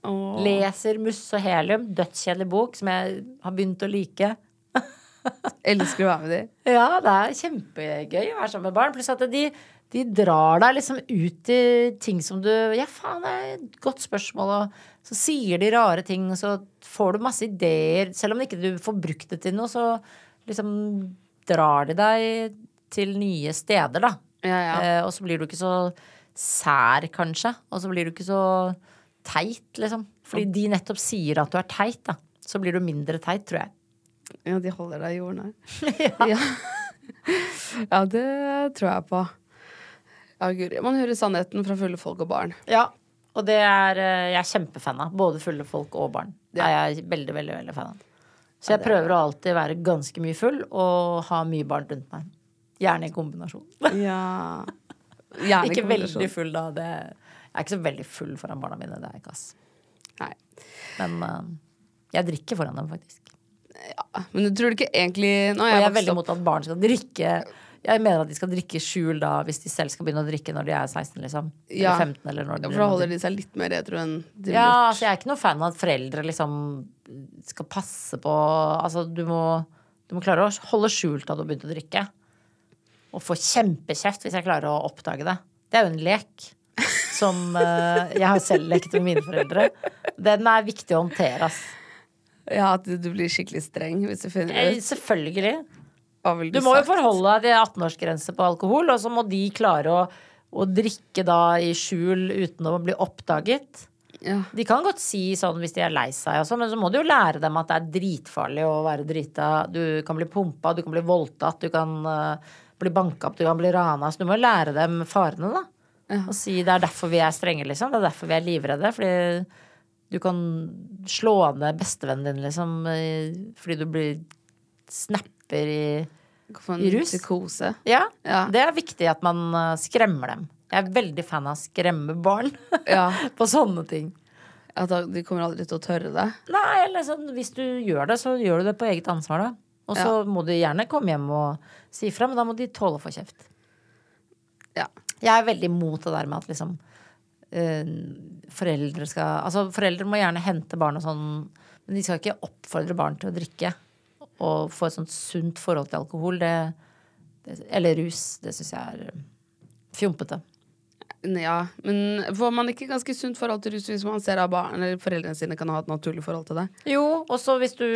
Speaker 2: Åh.
Speaker 1: Leser Musse og helium. Dødskjedelig bok som jeg har begynt å like. *laughs*
Speaker 2: Elsker å være med de.
Speaker 1: Ja, det er kjempegøy å være sammen med barn. Pluss at de, de drar deg liksom ut i ting som du Ja, faen, det er et godt spørsmål, og så sier de rare ting, og så får du masse ideer. Selv om ikke du får brukt det til noe, så liksom drar de deg til nye steder, da.
Speaker 2: Ja, ja.
Speaker 1: Eh, og så blir du ikke så sær, kanskje. Og så blir du ikke så teit, liksom. Fordi de nettopp sier at du er teit, da. Så blir du mindre teit, tror jeg.
Speaker 2: Ja, de holder deg i jorden her. *laughs* ja. ja, det tror jeg på. Ja, guri. Man hører sannheten fra fulle folk og barn.
Speaker 1: Ja, og det er eh, jeg er kjempefan av. Både fulle folk og barn. Det er jeg veldig, veldig, veldig fan av. Så jeg prøver å alltid være ganske mye full og ha mye barn rundt meg. Gjerne i kombinasjon. *laughs*
Speaker 2: Ja. Gjerne
Speaker 1: ikke
Speaker 2: kombinasjon.
Speaker 1: veldig full, da. Det, jeg er ikke så veldig full foran barna mine. Det er jeg ikke, ass.
Speaker 2: Nei.
Speaker 1: Men uh, jeg drikker foran dem, faktisk.
Speaker 2: Ja. Men du tror det ikke egentlig Nå
Speaker 1: jeg
Speaker 2: jeg
Speaker 1: er veldig imot at barn skal drikke Jeg mener at de skal drikke skjul da hvis de selv skal begynne å drikke når de er 16, liksom.
Speaker 2: Ja.
Speaker 1: Eller 15, eller når de
Speaker 2: For da holder de seg litt mer retro enn de
Speaker 1: Ja, altså jeg er ikke noe fan av at foreldre liksom skal passe på Altså, du må, du må klare å holde skjult at du har begynt å drikke. Og få kjempekjeft hvis jeg klarer å oppdage det. Det er jo en lek. Som uh, jeg har selv lekt med mine foreldre. Den er viktig å håndtere, ass.
Speaker 2: Ja, at du du blir skikkelig streng hvis du finner
Speaker 1: det
Speaker 2: ut.
Speaker 1: Selvfølgelig.
Speaker 2: Vil
Speaker 1: Du må jo forholde deg til 18-årsgrense på alkohol, og så må de klare å, å drikke da i skjul uten å bli oppdaget.
Speaker 2: Ja.
Speaker 1: De kan godt si sånn hvis de er lei seg og sånn, men så må du jo lære dem at det er dritfarlig å være drita. Du kan bli pumpa, du kan bli voldtatt, du kan uh, bli banka opp, du kan bli rana. Så du må jo lære dem farene, da. Og si det er derfor vi er strenge, liksom. Det er derfor vi er livredde. Fordi du kan slå ned bestevennen din, liksom, eh, fordi du blir snapper i i rus.
Speaker 2: Psykose.
Speaker 1: Ja,
Speaker 2: Ja.
Speaker 1: det er viktig at man eh, skremmer dem. Jeg er veldig fan av å skremme barn *laughs*
Speaker 2: Ja.
Speaker 1: på sånne ting.
Speaker 2: At de kommer aldri til å tørre det.
Speaker 1: Nei, sånn, hvis du gjør det, så gjør du det på eget ansvar, da. Og så må de gjerne komme hjem og si fra, men da må de tåle å få kjeft.
Speaker 2: Ja.
Speaker 1: Jeg er veldig imot det der med at liksom foreldre skal Altså, foreldre må gjerne hente barn og sånn, men de skal ikke oppfordre barn til å drikke. Og få et sånt sunt forhold til alkohol, det, det Eller rus. Det syns jeg er eh, fjompete.
Speaker 2: Ja, men får man ikke ganske sunt forhold til rus hvis man ser at barn eller foreldrene sine kan ha et naturlig forhold til det?
Speaker 1: Jo, og så hvis du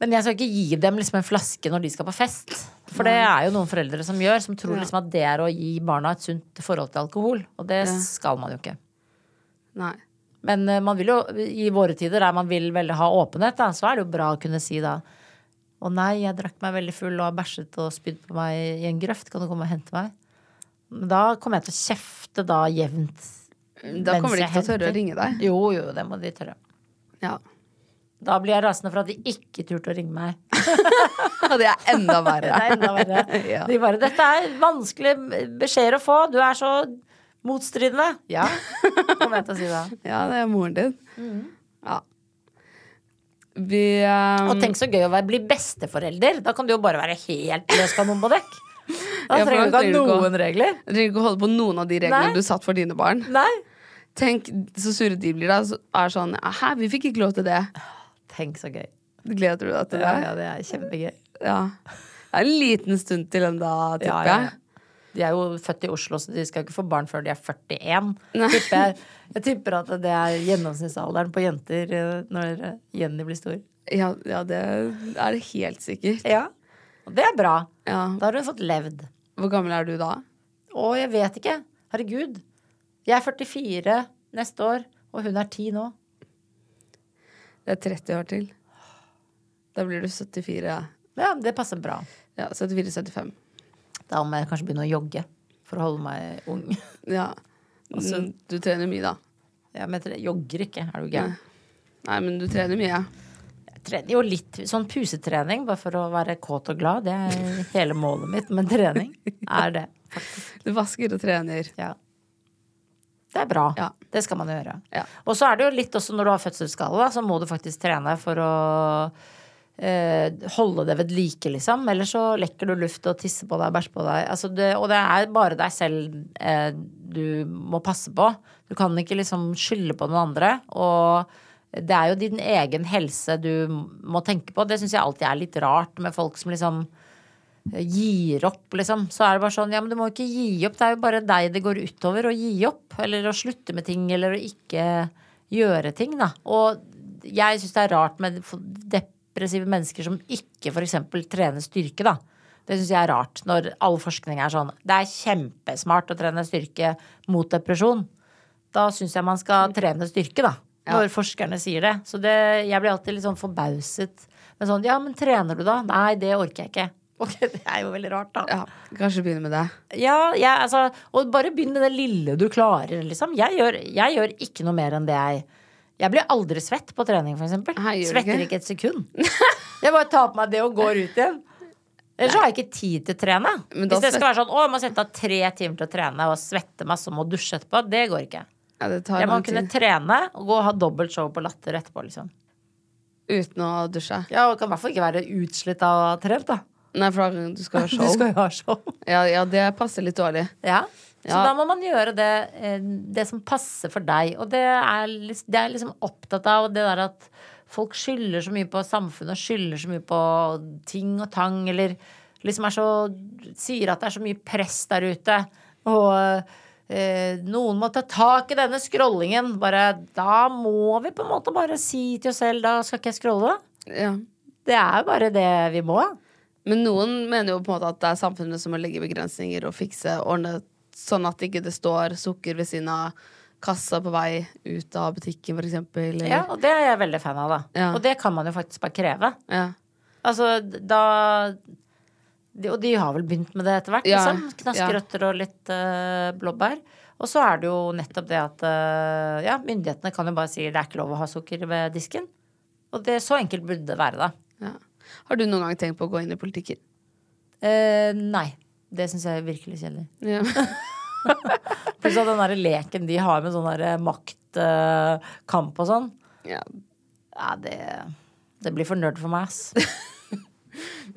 Speaker 1: Men jeg skal ikke gi dem liksom en flaske når de skal på fest. For det er jo noen foreldre som gjør, som tror liksom at det er å gi barna et sunt forhold til alkohol. Og det skal man jo ikke.
Speaker 2: Nei.
Speaker 1: Men eh, man vil jo, i våre tider der man vil veldig ha åpenhet, da, så er det jo bra å kunne si da Å nei, jeg drakk meg veldig full og har bæsjet og spydd på meg i en grøft. Kan du komme og hente meg? Men da kommer jeg til å kjefte da jevnt.
Speaker 2: Da kommer de ikke til å tørre å ringe deg.
Speaker 1: Jo, jo, det må de tørre.
Speaker 2: Ja.
Speaker 1: Da blir jeg rasende for at de ikke turte å ringe meg. *laughs*
Speaker 2: Og Det er enda verre.
Speaker 1: Det er enda verre. *laughs*
Speaker 2: Ja.
Speaker 1: De bare 'Dette er vanskelige beskjeder å få. Du er så motstridende'. Ja, *laughs* kom jeg til å si det.
Speaker 2: Ja, det er moren din.
Speaker 1: Mm.
Speaker 2: Ja. Vi um,
Speaker 1: Og tenk så gøy å være, bli besteforelder. Da kan du jo bare være helt løs kanon på dekk. Da trenger du ikke ha noen regler.
Speaker 2: Du trenger ikke å holde på noen av de reglene
Speaker 1: Nei.
Speaker 2: du satt for dine barn.
Speaker 1: Nei.
Speaker 2: Tenk så sure de blir da. Så er sånn Hæ, vi fikk ikke lov til det.
Speaker 1: Tenk så gøy.
Speaker 2: Gleder du deg til det?
Speaker 1: Ja, ja, det er kjempegøy.
Speaker 2: Ja. Det er en liten stund til da, tipper jeg.
Speaker 1: De er jo født i Oslo, så de skal ikke få barn før de er 41. Tipper jeg, jeg tipper at det er gjennomsnittsalderen på jenter eh, når eh, Jenny blir stor.
Speaker 2: Ja, ja, det er det helt sikkert.
Speaker 1: Ja. Og det er bra.
Speaker 2: Ja.
Speaker 1: Da har hun fått levd.
Speaker 2: Hvor gammel er du da?
Speaker 1: Å, jeg vet ikke. Herregud. Jeg er 44 neste år, og hun er 10 nå.
Speaker 2: Det er 30 år til. Da blir du 74.
Speaker 1: Ja, det passer bra.
Speaker 2: Ja, 74-75.
Speaker 1: Da må jeg kanskje begynne å jogge for å holde meg ung. *laughs*
Speaker 2: Ja.
Speaker 1: Altså-
Speaker 2: Mm, du trener mye, da.
Speaker 1: Ja, men jeg jogger ikke, er du gæren?
Speaker 2: Nei, men du trener mye.
Speaker 1: Jeg trener jo litt sånn pusetrening, bare for å være kåt og glad. Det er hele målet mitt med trening. *laughs* Er det.
Speaker 2: Du vasker og trener.
Speaker 1: Ja. Det er bra.
Speaker 2: Ja.
Speaker 1: Det skal man jo gjøre.
Speaker 2: Ja.
Speaker 1: Og så er det jo litt også når du har fødselsskade, så må du faktisk trene for å eh, holde det ved like, liksom. Eller så lekker du luft og tisser på deg, bæsjer på deg. Altså det, og det er bare deg selv eh, du må passe på. Du kan ikke liksom skylde på noen andre. Og det er jo din egen helse du må tenke på. Det syns jeg alltid er litt rart med folk som liksom gir opp, liksom. Så er det bare sånn, ja, men du må ikke gi opp. Det er jo bare deg det går utover å gi opp. Eller å slutte med ting, eller å ikke gjøre ting, da. Og jeg syns det er rart med depressive mennesker som ikke f.eks. trener styrke, da. Det syns jeg er rart, når all forskning er sånn. Det er kjempesmart å trene styrke mot depresjon. Da syns jeg man skal trene styrke, da. Når forskerne sier det. Så det, jeg blir alltid litt sånn forbauset. Men sånn, ja, men trener du da? Nei, det orker jeg ikke. *laughs* Ok, Det er jo veldig rart, da.
Speaker 2: Ja, kanskje begynne med det.
Speaker 1: Ja, jeg, altså, og bare begynn med det lille du klarer, liksom. Jeg gjør, jeg gjør ikke noe mer enn det jeg Jeg blir aldri svett på trening, for eksempel. Svetter
Speaker 2: ikke?
Speaker 1: ikke et sekund. *laughs* Jeg bare tar på meg det og går ut igjen. Ellers har jeg ikke tid til å trene.
Speaker 2: Men
Speaker 1: Hvis det skal være sånn å, jeg må sette av tre timer til å trene og svette masse og må dusje etterpå, det går ikke.
Speaker 2: Ja, det tar
Speaker 1: Jeg må kunne
Speaker 2: tid.
Speaker 1: trene og gå og ha dobbelt show på Latter etterpå, liksom.
Speaker 2: Uten å dusje.
Speaker 1: Ja, og kan i hvert fall ikke være utslitt av å ha trent, da.
Speaker 2: Nei, for da, du skal ha *laughs*
Speaker 1: Du skal jo ha show.
Speaker 2: Ja, ja, det passer litt dårlig.
Speaker 1: Ja. Så
Speaker 2: Ja.
Speaker 1: da må man gjøre det, eh, det som passer for deg. Og det er, det er liksom opptatt av det der at folk skylder så mye på samfunnet, skylder så mye på ting og tang, eller liksom er så Sier at det er så mye press der ute. Og eh, noen må ta tak i denne scrollingen. Bare, da må vi på en måte bare si til oss selv da skal ikke jeg scrolle.
Speaker 2: Ja.
Speaker 1: Det er jo bare det vi må.
Speaker 2: Men noen mener jo på en måte at det er samfunnet som må legge begrensninger og fikse, ordne sånn at ikke det står sukker ved siden av kassa på vei ut av butikken, for eksempel. Eller,
Speaker 1: Ja, og det er jeg veldig fan av, da.
Speaker 2: Ja.
Speaker 1: Og det kan man jo faktisk bare kreve.
Speaker 2: ja.
Speaker 1: Altså, da de, Og de har vel begynt med det etter hvert,
Speaker 2: Ja,
Speaker 1: liksom. Knaskerøtter og litt uh, blåbær. Og så er det jo nettopp det at uh, ja, myndighetene kan jo bare si det er ikke lov å ha sukker ved disken. Og det er så enkelt burde det være, da.
Speaker 2: Ja. Har du noen gang tenkt på å gå inn i politikken?
Speaker 1: Eh, nei. Det syns jeg er virkelig kjedelig.
Speaker 2: Ja. *laughs*
Speaker 1: Pluss at den der leken de har med sånn maktkamp maktkamp og sånn,
Speaker 2: ja.
Speaker 1: ja, det, det blir for nerd for meg, ass. *laughs*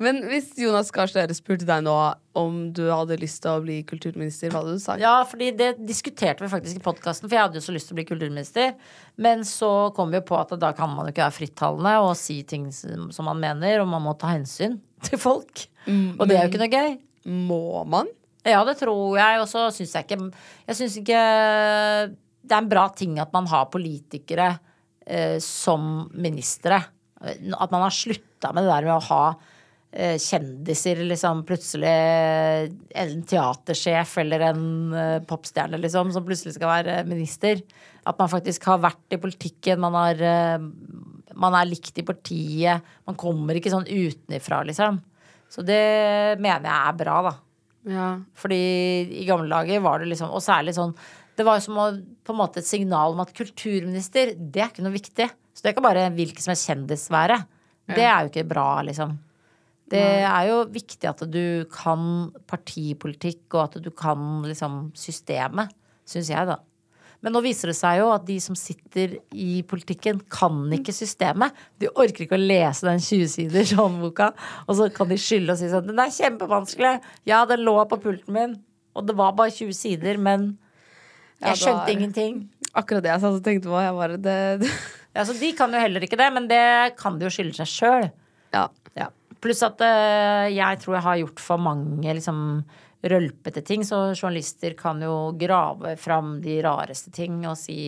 Speaker 2: Men hvis Jonas Gahr Støre spurte deg nå om du hadde lyst til å bli kulturminister, hva hadde du sagt?
Speaker 1: Ja, fordi det diskuterte vi faktisk i podkasten, for jeg hadde jo så lyst til å bli kulturminister. Men så kom vi jo på at da kan man jo ikke være frittalende og si ting som man mener, og man må ta hensyn til folk. Og det er jo ikke noe gøy.
Speaker 2: Må man?
Speaker 1: Ja, det tror jeg. Og så syns jeg ikke Jeg syns ikke det er en bra ting at man har politikere eh, som ministre. At man har slutta med det der med å ha eh, kjendiser, liksom plutselig En teatersjef eller en eh, popstjerne, liksom, som plutselig skal være minister. At man faktisk har vært i politikken, man har eh, Man er likt i partiet. Man kommer ikke sånn utenifra, liksom. Så det mener jeg er bra, da.
Speaker 2: Ja.
Speaker 1: Fordi i gamle dager var det liksom Og særlig sånn Det var jo som å, på en måte et signal om at kulturminister, det er ikke noe viktig. Så det kan bare en hvilken som helst kjendis være. Det er jo ikke bra, liksom. Det er jo viktig at du kan partipolitikk, og at du kan liksom systemet, syns jeg, da. Men nå viser det seg jo at de som sitter i politikken, kan ikke systemet. De orker ikke å lese den 20-siders håndboka, og så kan de skylde og si sånn Den er kjempevanskelig. Ja, den lå på pulten min, og det var bare 20 sider, men jeg skjønte
Speaker 2: det var-
Speaker 1: ingenting.
Speaker 2: Akkurat det jeg satt og tenkte på. Jeg bare, det, det.
Speaker 1: Ja, så de kan jo heller ikke det, men det kan de jo skylde seg sjøl.
Speaker 2: Ja.
Speaker 1: Ja. Pluss at uh, jeg tror jeg har gjort for mange liksom rølpete ting, så journalister kan jo grave fram de rareste ting og si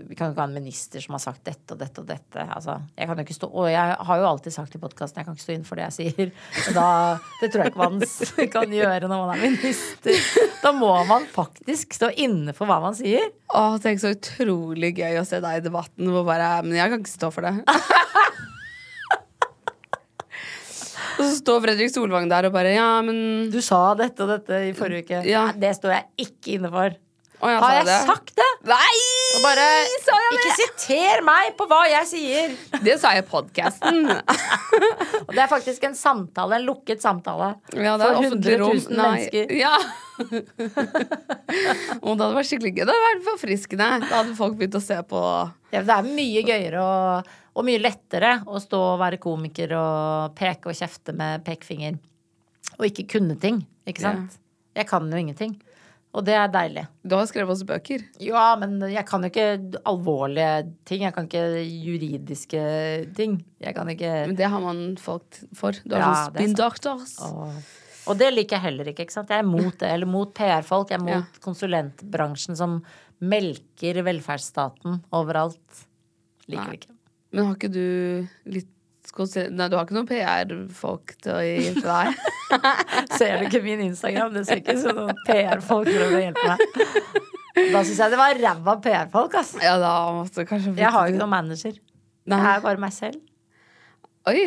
Speaker 1: vi kan jo ikke ha en minister som har sagt dette og dette og dette. Altså, jeg kan jo ikke stå, og jeg har jo alltid sagt i podkasten jeg kan ikke stå inn for det jeg sier. Da, det tror jeg ikke man *laughs* kan gjøre når man er minister. Da må man faktisk stå inne for hva man sier.
Speaker 2: Å, tenk så utrolig gøy å se deg i debatten hvor bare Men jeg kan ikke stå for det. *laughs* og så står Fredrik Solvang der og bare Ja, men
Speaker 1: Du sa dette og dette i forrige uke.
Speaker 2: Ja.
Speaker 1: Nei, det står jeg ikke inne for.
Speaker 2: Ja,
Speaker 1: Har jeg
Speaker 2: det?
Speaker 1: sagt det?
Speaker 2: Nei!
Speaker 1: Bare
Speaker 2: jeg
Speaker 1: Ikke siter meg på hva jeg sier! *laughs*
Speaker 2: Det sa jeg i podkasten. *laughs*
Speaker 1: Og det er faktisk en samtale, en lukket samtale.
Speaker 2: Ja, det
Speaker 1: For
Speaker 2: offentlig
Speaker 1: 100 000
Speaker 2: Nei.
Speaker 1: mennesker.
Speaker 2: Ja. *laughs* og det hadde vært skikkelig gøy. Det hadde vært forfriskende. Da hadde folk begynt å se på
Speaker 1: Ja, det er mye gøyere og, og mye lettere å stå og være komiker og peke og kjefte med pekefinger. Og ikke kunne ting. Ikke sant? Jeg kan jo ingenting. Og det er deilig.
Speaker 2: Du har skrevet også bøker.
Speaker 1: Ja, men jeg kan jo ikke alvorlige ting. Jeg kan ikke juridiske ting. Jeg kan ikke
Speaker 2: Men det har man folk for. Du har
Speaker 1: Ja,
Speaker 2: sånn spin doctors.
Speaker 1: Og, det liker jeg heller ikke. ikke sant? Jeg er mot det. Eller mot PR-folk. Jeg er mot
Speaker 2: Ja.
Speaker 1: konsulentbransjen som melker velferdsstaten overalt. Liker
Speaker 2: Nei.
Speaker 1: det ikke.
Speaker 2: Men har ikke du litt Nei, du har ikke noen PR-folk til å hjelpe deg? *laughs*
Speaker 1: Ser du ikke min Instagram? Det ser ikke ut som noen PR-folk prøver å hjelpe meg. Da syns jeg det var ræva PR-folk, ass.
Speaker 2: ja,
Speaker 1: Jeg har jo ikke noen manager.
Speaker 2: Nei.
Speaker 1: Jeg er bare meg selv.
Speaker 2: Oi,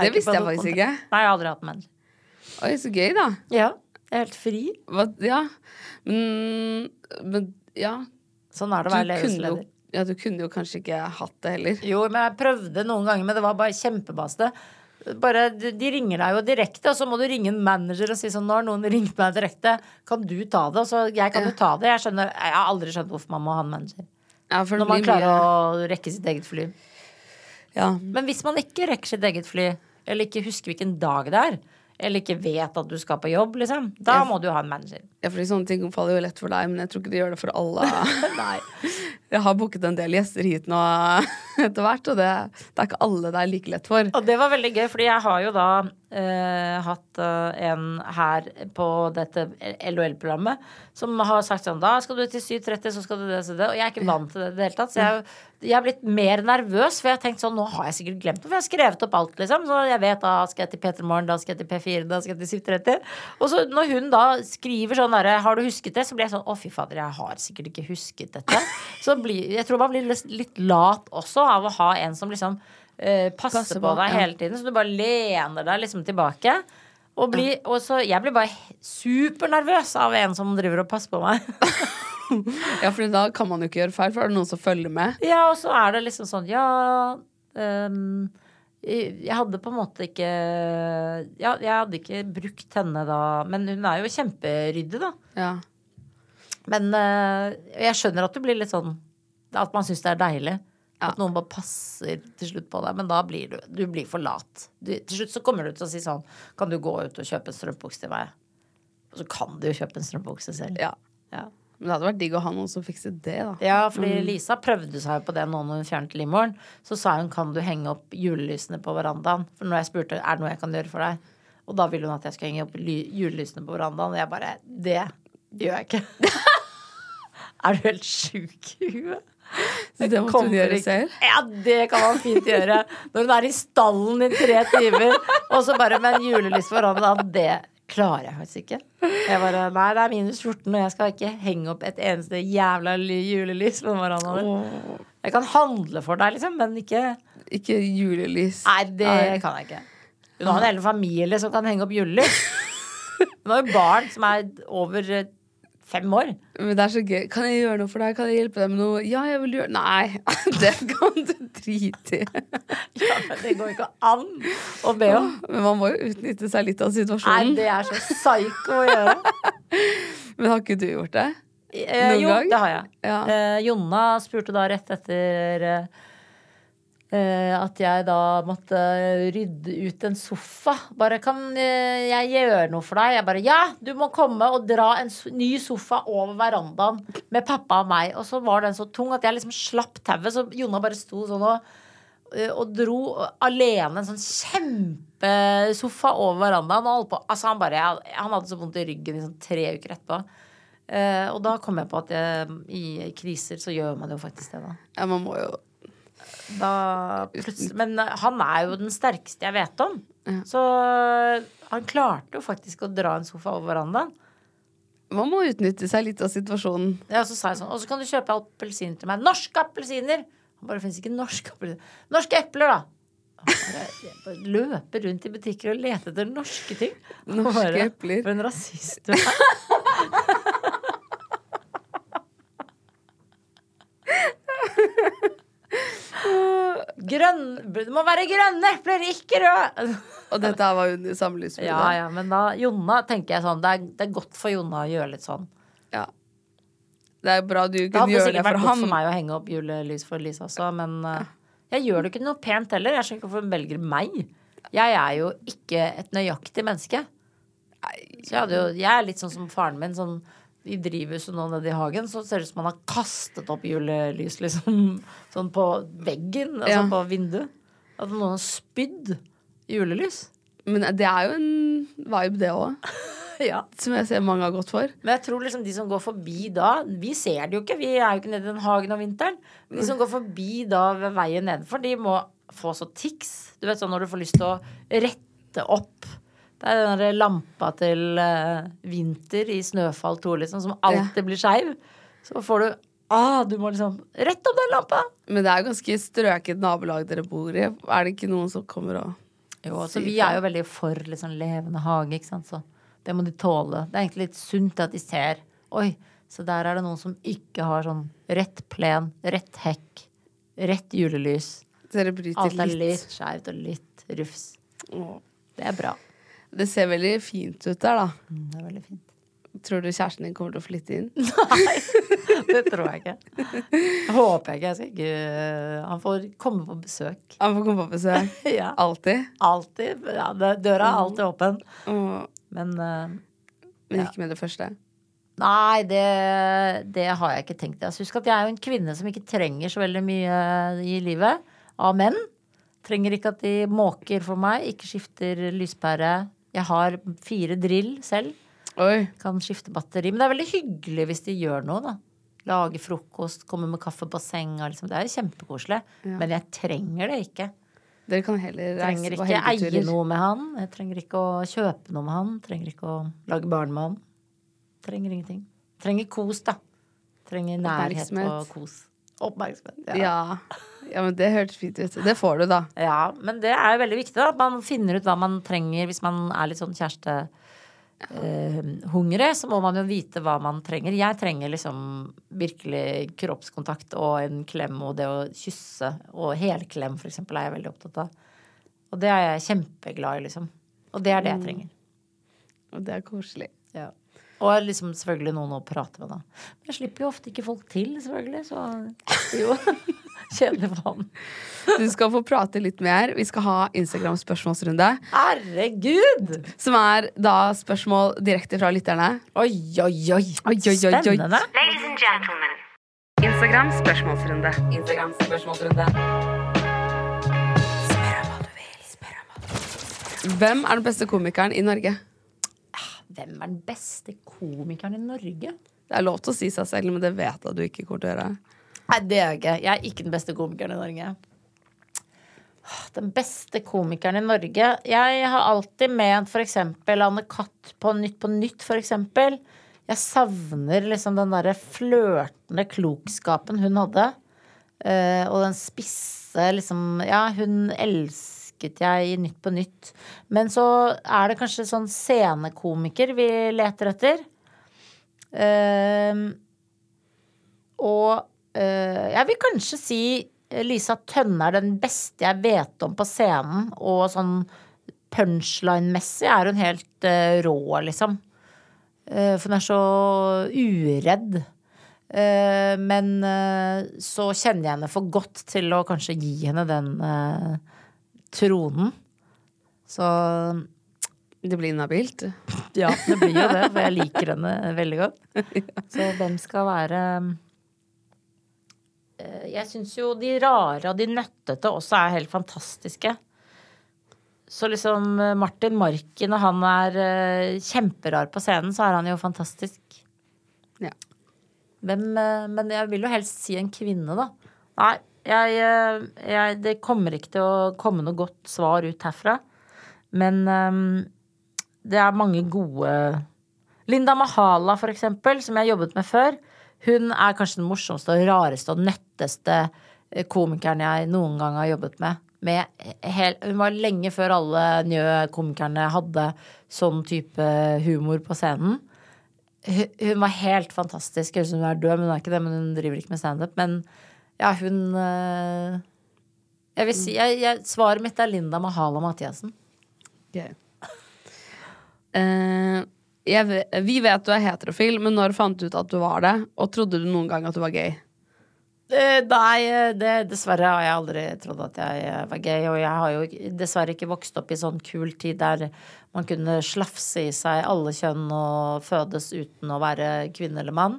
Speaker 2: det visste jeg faktisk ikke.
Speaker 1: Nei, jeg har aldri hatt manager.
Speaker 2: Oi, så gøy, da.
Speaker 1: Ja, jeg er helt fri.
Speaker 2: Hva, ja. Men, men ja.
Speaker 1: Sånn er det å være ledelsesleder.
Speaker 2: Ja. Du kunne jo kanskje ikke hatt det heller.
Speaker 1: Jo, men jeg prøvde noen ganger, men det var bare kjempebaste. Bare, de ringer deg jo direkte, og så må du ringe en manager og si sånn Nå har noen ringt meg direkte, kan du ta det? Og så jeg kan jo ta det. Jeg, skjønner, jeg har aldri skjønt hvorfor man må ha en manager.
Speaker 2: Ja,
Speaker 1: Når man klarer
Speaker 2: mye-
Speaker 1: å rekke sitt eget fly.
Speaker 2: ja.
Speaker 1: Men hvis man ikke rekker sitt eget fly, eller ikke husker hvilken dag det er, eller ikke vet at du skal på jobb, liksom, da må du ha en manager.
Speaker 2: ja, fordi sånne ting faller jo lett for deg, men jeg tror ikke de gjør det for alle. *laughs* Jeg har booket en del gjester hit nå *laughs* etter hvert, og det, det er ikke alle det er like lett for.
Speaker 1: Og det var veldig gøy, fordi jeg har jo da eh, hatt eh, en her på dette LOL-programmet som har sagt sånn Da skal du til 7.30, så skal du det, og det. Og jeg er ikke vant til det i det hele tatt. Så jeg, jeg er blitt mer nervøs, for jeg har tenkt sånn Nå har jeg sikkert glemt det, for jeg har skrevet opp alt, liksom. Så jeg vet da skal jeg til P3 Morgen, da skal jeg til P4, da skal jeg til 7.30. Og så når hun da skriver sånn derre Har du husket det? Så blir jeg sånn Å, fy fader, jeg har sikkert ikke husket dette. Så blir, jeg tror man blir litt- lat også av å ha en som liksom uh, passer,
Speaker 2: Passer
Speaker 1: på,
Speaker 2: på,
Speaker 1: deg hele tiden. Så du bare lener deg liksom tilbake. Og, blir, og så Jeg blir bare supernervøs av en som driver og passer på meg. *laughs*
Speaker 2: Ja, for da kan man jo ikke gjøre feil, for da er det noen som følger med.
Speaker 1: Ja, og så er det liksom sånn Ja um, jeg hadde på en måte ikke Ja, jeg hadde ikke brukt henne da Men hun er jo kjemperyddig, da.
Speaker 2: Ja.
Speaker 1: Men uh, jeg skjønner at du blir litt sånn At man syns det er deilig. At noen bare passer til slutt på deg. Men da blir du, du blir for lat. Du, til slutt så kommer du til å si sånn Kan du gå ut og kjøpe en strømpebukse til meg? Og så kan du jo kjøpe en strømpebukse selv.
Speaker 2: ja.
Speaker 1: Ja.
Speaker 2: Men det hadde vært digg å ha noen som fikset det, da.
Speaker 1: Ja, fordi Lisa prøvde seg jo på det nå når hun fjernet limoren. Så sa hun kan du henge opp julelysene på verandaen. For når jeg spurte er det noe jeg kan gjøre for deg, og da ville hun at jeg skulle henge opp julelysene på verandaen. Og jeg bare Det gjør jeg ikke. *laughs* er du helt sjuk i huet? *laughs*
Speaker 2: Så det måtte hun gjøre selv.
Speaker 1: Ja, det kan man fint gjøre. Når hun er i stallen i tre timer, og så bare med en julelys foran verandaen. Det klarer jeg faktisk ikke. Jeg bare Nei, det er minus 14, og jeg skal ikke henge opp et eneste jævla julelys på hverandre Jeg kan handle for deg, liksom, men ikke
Speaker 2: Ikke julelys.
Speaker 1: Nei, det kan jeg ikke. Hun har en hel familie som kan henge opp julelys. *laughs* Hun har jo barn som er over fem år.
Speaker 2: Men det er så gøy. Kan jeg gjøre noe for deg? Kan jeg hjelpe deg med noe? Ja, jeg vil gjøre Nei, *laughs* det kan du drite i.
Speaker 1: Ja, men det går ikke an å be om.
Speaker 2: Men man må jo utnytte seg litt av situasjonen.
Speaker 1: Nei, det er så psycho å gjøre. *laughs*
Speaker 2: Men har ikke du gjort det?
Speaker 1: Eh, jo,
Speaker 2: gang?
Speaker 1: det har jeg.
Speaker 2: Ja.
Speaker 1: Eh, Jonna spurte da rett etter eh, at jeg da måtte rydde ut en sofa. Bare kan eh, jeg gjøre noe for deg? Jeg bare ja, du må komme og dra en ny sofa over verandaen med pappa og meg. Og så var den så tung at jeg liksom slapp tauet, så Jonna bare sto sånn og eh, og dro alene en sånn kjempesofa over verandaen. Og på. Altså han, bare, han hadde så vondt i ryggen i sånn tre uker etterpå. Eh, og da kom jeg på at jeg, i kriser så gjør man jo faktisk det, da.
Speaker 2: Ja, man må jo
Speaker 1: da men eh, han er jo den sterkeste jeg vet om.
Speaker 2: Ja.
Speaker 1: Så han klarte jo faktisk å dra en sofa over verandaen.
Speaker 2: Man må utnytte seg litt av situasjonen.
Speaker 1: Ja, så sa jeg sånn Og så kan du kjøpe appelsiner til meg. Norske appelsiner! Han bare, fins ikke norske appelsiner. Norske epler, da! Bare, bare løper rundt i butikker og leter etter norske ting.
Speaker 2: Norske
Speaker 1: bare,
Speaker 2: epler.
Speaker 1: For en rasist du er. Grønn, det må være grønne epler, ikke røde!
Speaker 2: Og dette her var under samlivsbruddet.
Speaker 1: Ja, ja, men da Jonna tenker jeg sånn det er, det er godt for Jonna å gjøre litt sånn.
Speaker 2: Ja. Det er bra du
Speaker 1: Det
Speaker 2: for
Speaker 1: hadde
Speaker 2: Det
Speaker 1: hadde
Speaker 2: sikkert
Speaker 1: vært godt for meg å henge opp julelys for Lisa også, men uh, jeg gjør det ikke noe pent heller. Jeg skjønner ikke hvorfor hun velger meg. Jeg er jo ikke et nøyaktig menneske. Så jeg, jo, jeg er litt sånn som faren min. Sånn, I drivhuset nå nede i hagen så ser det ut som man har kastet opp julelys liksom, *laughs* sånn på veggen, altså
Speaker 2: Ja.
Speaker 1: på vinduet. At noen har spydd julelys.
Speaker 2: Men det er jo en vibe, det òg. *laughs*
Speaker 1: Ja.
Speaker 2: Som jeg ser mange har gått for.
Speaker 1: Men jeg tror liksom de som går forbi da Vi ser det jo ikke, vi er jo ikke nede i den hagen om vinteren. Men de som går forbi da ved veien nedenfor, de må få så tics. Du vet sånn når du får lyst til å rette opp. Det er den der lampa til eh, Vinter i Snøfall 2, liksom, som alltid blir skeiv. Så får du Ah, du må liksom Rett opp den lampa!
Speaker 2: Men det er ganske strøket nabolag dere bor i. Er det ikke noen som kommer og
Speaker 1: Jo, så vi er jo veldig for liksom levende hage, ikke sant. Så det må de tåle. Det er egentlig litt sunt at de ser Oi, så der er det noen som ikke har sånn rett plen, rett hekk, rett julelys. Alt er
Speaker 2: litt.
Speaker 1: litt skjevt og litt rufs.
Speaker 2: Åh.
Speaker 1: Det er bra.
Speaker 2: Det ser veldig fint ut der, da.
Speaker 1: Mm, Det er veldig fint.
Speaker 2: Tror du kjæresten din kommer til å flytte inn? *laughs*
Speaker 1: Nei, Det tror jeg ikke. Jeg håper jeg ikke. Jeg skal ikke Han får komme på besøk.
Speaker 2: Han får komme på besøk. *laughs*
Speaker 1: Ja.
Speaker 2: Alltid.
Speaker 1: Alltid. Ja, døra er alltid åpen.
Speaker 2: Mm.
Speaker 1: Men uh,
Speaker 2: Men ikke med det første.
Speaker 1: Nei, det, det har jeg ikke tenkt. Altså, husk at jeg er jo en kvinne som ikke trenger så veldig mye i livet av menn. Trenger ikke at de måker for meg. Ikke skifter lyspære. Jeg har fire drill selv.
Speaker 2: Oi.
Speaker 1: Kan skifte batteri. Men det er veldig hyggelig hvis de gjør noe, da. Lage frokost, komme med kaffe på senga. Liksom. Det er kjempekoselig. Men jeg trenger det ikke.
Speaker 2: Dere kan heller
Speaker 1: Jeg trenger ikke eie noe med han. Jeg trenger ikke å kjøpe noe med han. Trenger ikke å lage barn med han. Trenger ingenting. Trenger kos, da. Trenger nærhet og kos. Oppmerksomhet. Ja.
Speaker 2: Ja. ja, men det hørtes fint ut. Det får du, da.
Speaker 1: ja. Men det er jo veldig viktig da, at man finner ut hva man trenger hvis man er litt sånn kjæreste eh, hungrig, så må man jo vite hva man trenger. Jeg trenger liksom virkelig kroppskontakt og en klem og det å kysse. Og helklem, for eksempel, er jeg veldig opptatt av. Og det er jeg kjempeglad i, liksom. Og det er det jeg trenger.
Speaker 2: Og det er koselig.
Speaker 1: Og liksom selvfølgelig noen å prate med, da. Men jeg slipper jo ofte ikke folk til, selvfølgelig. Så det jo *laughs* kjedelig for han.
Speaker 2: Du skal få prate litt mer. Vi skal ha Instagram-spørsmålsrunde.
Speaker 1: Herregud!
Speaker 2: Som er da spørsmål direkte fra lytterne.
Speaker 1: Oi, oi, oi.
Speaker 2: Oi, oi, oi, oi.
Speaker 1: Spennende.
Speaker 5: Ladies and gentlemen. Instagram spørsmålsrunde. Instagram spørsmålsrunde.
Speaker 2: Hvem er den beste komikeren i Norge?
Speaker 1: Hvem er den beste komikeren i Norge?
Speaker 2: Det er lov til å si seg selv, men det vet jeg du ikke kommer til å gjøre.
Speaker 1: Nei, det er jeg ikke. Jeg er ikke den beste komikeren i Norge. Den beste komikeren i Norge Jeg har alltid ment eksempel Anne Katt på Nytt på Nytt, eksempel. Jeg savner liksom den derre flørtende klokskapen hun hadde. Eh, og den spisse liksom Ja, hun elsket jeg i Nytt på Nytt. Men så er det kanskje sånn scenekomiker vi leter etter. Eh, og eh, jeg vil kanskje si eh, Lisa Tønne er den beste jeg vet om på scenen. Og sånn punchline-messig er hun helt rå, liksom. For hun er så uredd. Men så kjenner jeg henne for godt til å kanskje gi henne den tronen. Så
Speaker 2: Det blir inhabilt.
Speaker 1: ja, det blir jo det, for jeg liker henne veldig godt. Så hvem skal være Eh, Jeg syns jo de rare og de nøttete også er helt fantastiske. Så liksom eh, Martin Marken, når han er eh, kjemperar på scenen, så er han jo fantastisk.
Speaker 2: Ja.
Speaker 1: Hvem, men jeg vil jo helst si en kvinne, da. Nei, jeg, jeg, det kommer ikke til å komme noe godt svar ut herfra. Men eh, det er mange gode Linda Mahala, for eksempel, som jeg jobbet med før. Hun er kanskje den morsomste og rareste og nøtteste eh, komikeren jeg noen gang har jobbet med. hel, hun var lenge før alle Njø-komikerne hadde sånn type humor på scenen. Hun, var helt fantastisk. Som hun er død, men hun er ikke det. Men hun driver ikke med standup. Men ja, hun eh, jeg vil si, jeg, jeg, Svaret mitt er Linda Mahala Mathiassen.
Speaker 2: Eh, jeg, vi vet du er heterofil, men når fant du ut at du var det? Og trodde du noen gang at du var gay?
Speaker 1: Uh, Nei, det, dessverre har jeg aldri trodd at jeg eh, var gay. Og jeg har jo dessverre ikke vokst opp i sånn kul tid der man kunne slafse i seg alle kjønn og fødes uten å være kvinne eller mann.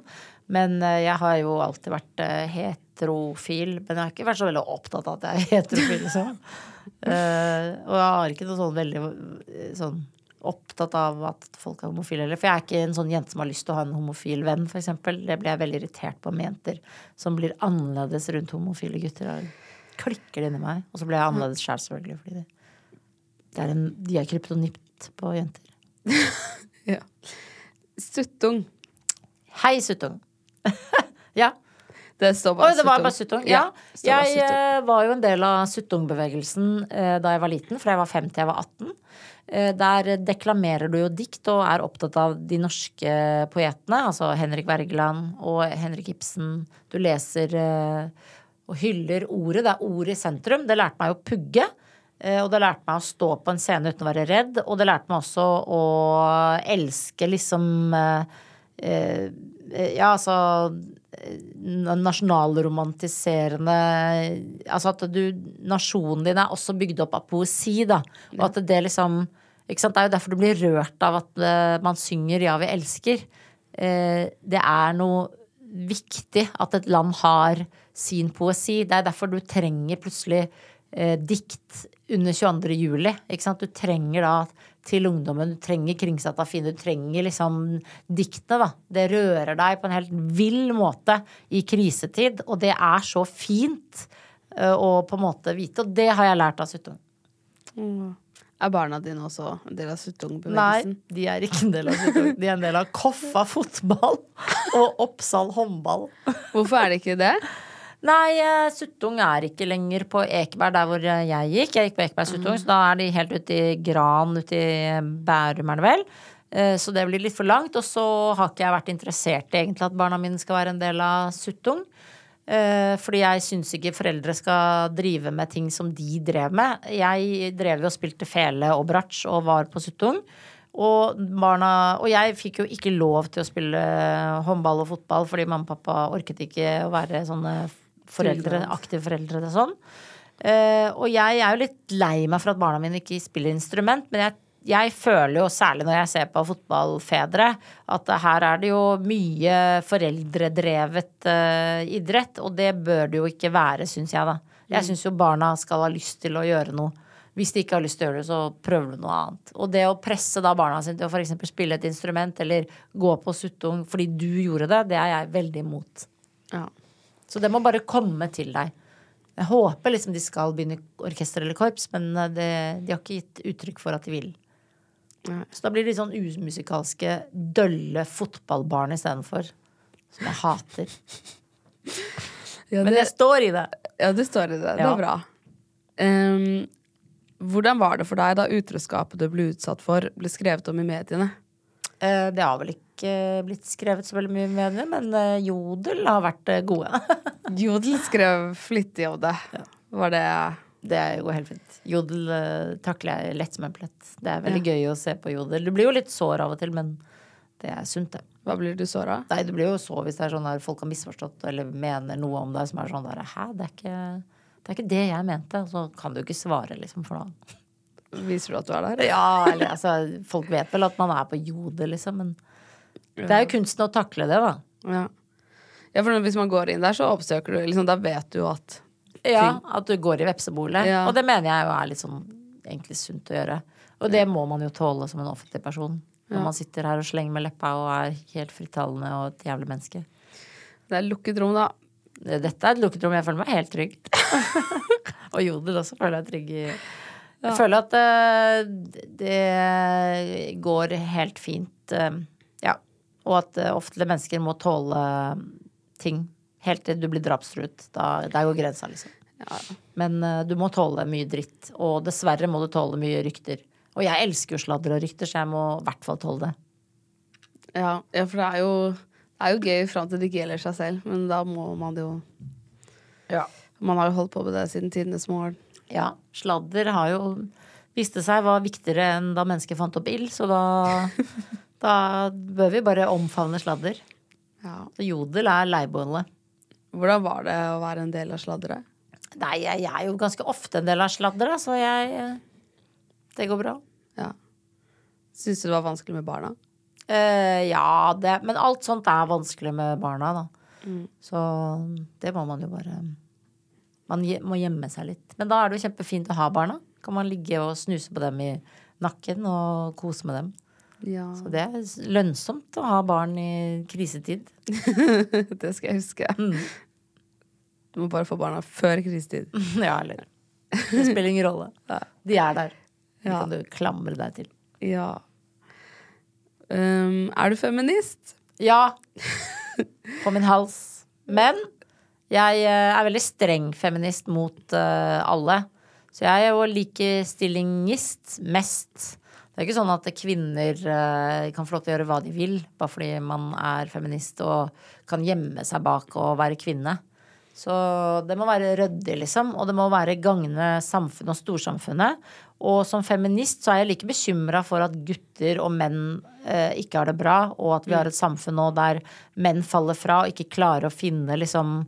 Speaker 1: Men eh, jeg har jo alltid vært heterofil. Men jeg har ikke vært så veldig opptatt av at jeg er heterofil, liksom. uh, *laughs* og jeg har ikke noe sånn veldig sånn opptatt av at folk er homofile heller. For jeg er ikke en sånn jente som har lyst til å ha en homofil venn, f.eks. Det blir jeg veldig irritert på med jenter som blir annerledes rundt homofile gutter. Da klikker det inni meg. Og så blir jeg annerledes sjæl, selvfølgelig. Fordi det, det er en, de er kryptonipt på jenter. *laughs*
Speaker 2: Ja. Suttung.
Speaker 1: Hei, Suttung. *laughs* ja.
Speaker 2: Det står
Speaker 1: Oi, det var
Speaker 2: Suttung.
Speaker 1: bare Suttung. Ja.
Speaker 2: ja
Speaker 1: Jeg
Speaker 2: Suttung.
Speaker 1: eh, var jo en del av Suttung-bevegelsen eh, da jeg var liten, fra jeg var 5 til jeg var 18. Eh, Der deklamerer du jo dikt og er opptatt av de norske poetene, altså Henrik Wergeland og Henrik Ibsen. Du leser eh, og hyller ordet. Det er ordet i sentrum. Det lærte meg å pugge. eh, Og det lærte meg å stå på en scene uten å være redd. Og det lærte meg også å elske liksom Ja, altså nasjonalromantiserende Altså at du Nasjonen din er også bygd opp av poesi, da. Og at det liksom? Det er jo derfor du blir rørt av at eh, man synger 'Ja, vi elsker'. Eh, det er noe viktig at et land har sin poesi. Det er derfor du trenger plutselig eh, dikt under 22. juli. Du trenger da til ungdommen, du trenger Kringsatt av Fine, du trenger liksom diktene, da. Det rører deg på en helt vill måte i krisetid, og det er så fint å på en måte vite, og det har jeg lært av Suttung.
Speaker 2: Er barna dine også en del av
Speaker 1: Nei,
Speaker 2: Suttung-bevegelsen?
Speaker 1: de er ikke en del av Suttung. De er en del av Koffa fotball og Oppsal håndball.
Speaker 2: Hvorfor er det ikke det?
Speaker 1: Nei, eh, Suttung er ikke lenger på Ekeberg der hvor eh, jeg gikk. Jeg gikk på Ekeberg Suttung, så da er de helt ute i Gran, ute i Bærum, er det vel. Eh, Så det blir litt for langt. Og så har ikke jeg vært interessert i egentlig at barna mine skal være en del av Suttung. Eh, Fordi jeg syns ikke foreldre skal drive med ting som de drev med. Jeg drev jo og spilte fele og bratsj og var på Suttung. Og, barna, og jeg fikk jo ikke lov til å spille håndball og fotball fordi mamma og pappa orket ikke å være sånne foreldre, aktive foreldre og sånn. Eh, og jeg er jo litt lei meg for at barna mine ikke spiller instrument, men jeg, jeg føler jo, særlig når jeg ser på fotballfedre, at her er det jo mye foreldredrevet uh, idrett, og det bør det jo ikke være, syns jeg, da. Jeg syns jo barna skal ha lyst til å gjøre noe. Hvis de ikke har lyst til å gjøre det, så prøver du noe annet. Og det å presse da barna sine til å f.eks. spille et instrument eller gå på suttung fordi du gjorde det, det er jeg veldig imot.
Speaker 2: Ja.
Speaker 1: Så det må bare komme til deg. Jeg håper liksom de skal begynne i orkester eller korps, men eh, det, de har ikke gitt uttrykk for at de vil. Så da blir de sånn umusikalske, dølle fotballbarn istedenfor. Som jeg hater.
Speaker 2: Ja,
Speaker 1: Men
Speaker 2: det,
Speaker 1: jeg står i det.
Speaker 2: ja, det står i det. Det
Speaker 1: Ja.
Speaker 2: er bra. Um, hvordan var det for deg da utroskapet du ble utsatt for, ble skrevet om i mediene?
Speaker 1: Uh, Det har vel ikke blitt skrevet så veldig mye i mediene, men uh, Jodel har vært uh, gode. *laughs*
Speaker 2: Jodel skrev flittig om det. Ja. Var det
Speaker 1: Det går helt fint. Jodel eh, takler jeg lett som en plett. Det er veldig gøy å se på jodel. Du blir jo litt sår av og til, men det er sunt, det.
Speaker 2: Hva blir du sår av?
Speaker 1: Nei, du blir jo så hvis det er sånn der folk har misforstått eller mener noe om deg som er sånn der Hæ, det er ikke det, er ikke det jeg mente. Og så kan du ikke svare, liksom, for noe.
Speaker 2: Viser du at du er der?
Speaker 1: Ja, eller altså Folk vet vel at man er på jodel, liksom, men det er jo kunsten å takle det, da.
Speaker 2: Ja. ja, for hvis man går inn der, så oppsøker du liksom, Da vet du at
Speaker 1: Ja, At du går i vepsebolet.
Speaker 2: Ja.
Speaker 1: Og det mener jeg jo er litt sånn egentlig sunt å gjøre. Og det må man jo tåle som en offentlig person. Når
Speaker 2: Ja.
Speaker 1: man sitter her og slenger med leppa og er helt frittalende og et jævlig menneske.
Speaker 2: det er lukket rom, da.
Speaker 1: Dette er et lukket rom. Jeg føler meg helt trygg. *laughs* og Jodel også føler jeg trygg i. Jeg føler at uh, det går helt fint. Uh, ja. Og at uh, offentlige mennesker må tåle ting helt til du blir drapstruet. Da, der går grensa, liksom. Men uh, du må tåle mye dritt. Og dessverre må du tåle mye rykter. Og jeg elsker jo sladder og rykter, så jeg må i hvert fall tåle det.
Speaker 2: Ja, ja for det er jo det er jo gøy fram til det ikke gjelder seg selv, men da må man jo Man har jo holdt på med det siden tidenes morgen.
Speaker 1: Ja, sladder har jo viste seg var viktigere enn da mennesket fant opp ild, så da, *laughs* da bør vi bare omfavne sladder.
Speaker 2: Ja.
Speaker 1: Så jodel er leirbåndet.
Speaker 2: Hvordan var det å være en del av sladderet?
Speaker 1: Nei, jeg, jeg er jo ganske ofte en del av sladderet, så jeg Det går bra.
Speaker 2: Ja. Syns du det var vanskelig med barna?
Speaker 1: Uh, ja, det Men alt sånt er vanskelig med barna, da. Så det må man jo bare Man må gjemme seg litt. Men da er det jo kjempefint å ha barna. Kan man ligge og snuse på dem i nakken og kose med dem.
Speaker 2: Ja.
Speaker 1: Så det er lønnsomt å ha barn i krisetid. *laughs*
Speaker 2: det skal jeg huske. Du må bare få barna før krisetid. *laughs*
Speaker 1: ja, eller Det spiller ingen rolle. *laughs* De er der. De
Speaker 2: Ja.
Speaker 1: kan du klamre deg til.
Speaker 2: Ja. Um, er du feminist?
Speaker 1: Ja. På min hals. Men jeg eh, er veldig streng feminist mot uh, alle. Så jeg er jo likestillingist mest. Det er ikke sånn at kvinner eh, kan få lov til å gjøre hva de vil, bare fordi man er feminist og kan gjemme seg bak å være kvinne. Så det må være ryddig, liksom. Og det må være gagne samfunnet og storsamfunnet. Og som feminist så er jeg like bekymra for at gutter og menn eh, ikke har det bra, og at vi har et samfunn nå der menn faller fra og ikke klarer å finne liksom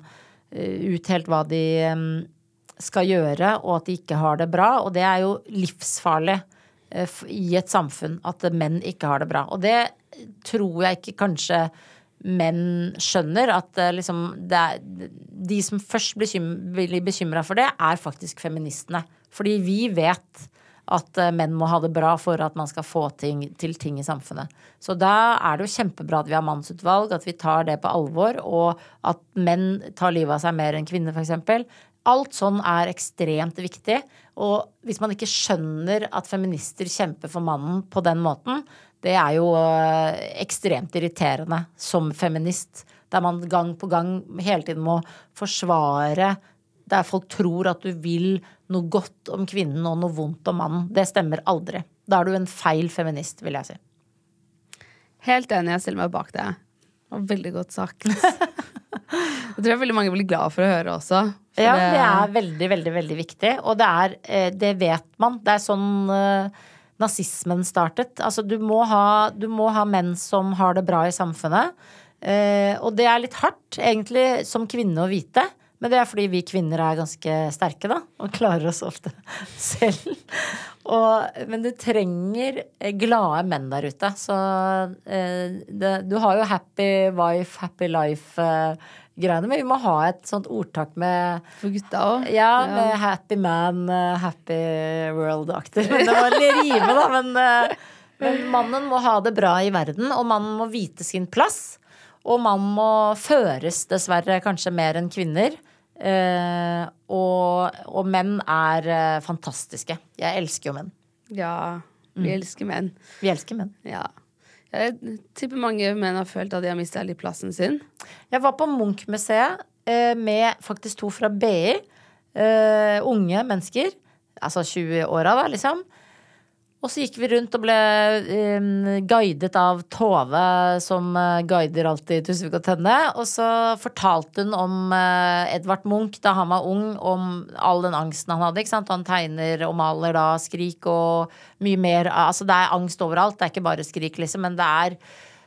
Speaker 1: eh, ut helt hva de eh, skal gjøre, og at de ikke har det bra. Og det er jo livsfarlig i et samfunn at menn ikke har det bra. Og det tror jeg ikke kanskje menn skjønner. At eh, liksom er, de som først blir kym- bekymra for det, er faktisk feministene. Fordi vi vet at eh, menn må ha det bra for at man skal få ting, til ting i samfunnet. Så da er det jo kjempebra at vi har mannsutvalg, at vi tar det på alvor, og at menn tar livet av seg mer enn kvinner, f.eks. Alt sånn er ekstremt viktig. Og hvis man ikke skjønner at feminister kjemper for mannen på den måten, det er jo øh, ekstremt irriterende som feminist. Der man gang på gang hele tiden må forsvare der folk tror at du vil noe godt om kvinnen og noe vondt om mannen. Det stemmer aldri. Da er du en feil feminist, vil jeg si.
Speaker 2: Helt enig, jeg stiller meg bak det. Og veldig godt sagt. *laughs* det tror jeg veldig mange blir glad for å høre også.
Speaker 1: Ja, det er veldig, veldig, veldig viktig. Og det er eh, Det vet man. Det er sånn eh, nazismen startet. Altså, du må, ha, du må ha menn som har det bra i samfunnet. Eh, og det er litt hardt, egentlig, som kvinne å vite. Men det er fordi vi kvinner er ganske sterke, da. Og klarer oss ofte *laughs* selv. Og, men du trenger glade menn der ute. Så eh, det, du har jo happy wife, happy life-greiene. men vi må ha et sånt ordtak med
Speaker 2: For gutta òg.
Speaker 1: ja, med Happy Man, eh, Happy World-aktig. Men *laughs* det var litt rime, da. Men, eh, men mannen må ha det bra i verden, og mannen må vite sin plass. Og man må føres, dessverre, kanskje mer enn kvinner. Eh, og, og menn er fantastiske. Jeg elsker jo menn.
Speaker 2: Ja. Vi elsker menn.
Speaker 1: Vi elsker menn.
Speaker 2: Ja. Jeg tipper mange menn har følt at de har mista litt plassen sin.
Speaker 1: Jeg var på Munch-museet eh, med faktisk to fra BI. Eh, unge mennesker. Altså 20-åra, da, liksom. Og så gikk vi rundt og ble um, guidet av Tove, som uh, guider alltid Tusvik og Tønne. Og så fortalte hun om uh, Edvard Munch da han var ung, om all den angsten han hadde. ikke sant? Han tegner og maler da skrik og mye mer. Altså det er angst overalt, det er ikke bare skrik, liksom. Men det er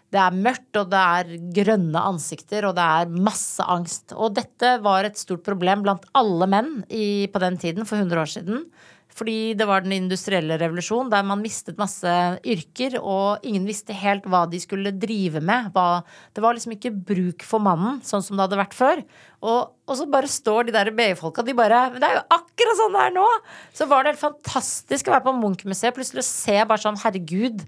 Speaker 1: det er mørkt, og det er grønne ansikter, og det er masse angst. Og dette var et stort problem blant alle menn i, på den tiden, for 100 år siden. Fordi det var den industrielle revolusjonen der man mistet masse yrker, og ingen visste helt hva de skulle drive med. Hva, det var liksom ikke bruk for mannen, sånn som det hadde vært før. Og, og så bare står de der BI-folka, de bare Men det er jo akkurat sånn det er nå! Så var det helt fantastisk å være på Munch-museet, plutselig å se bare sånn, herregud,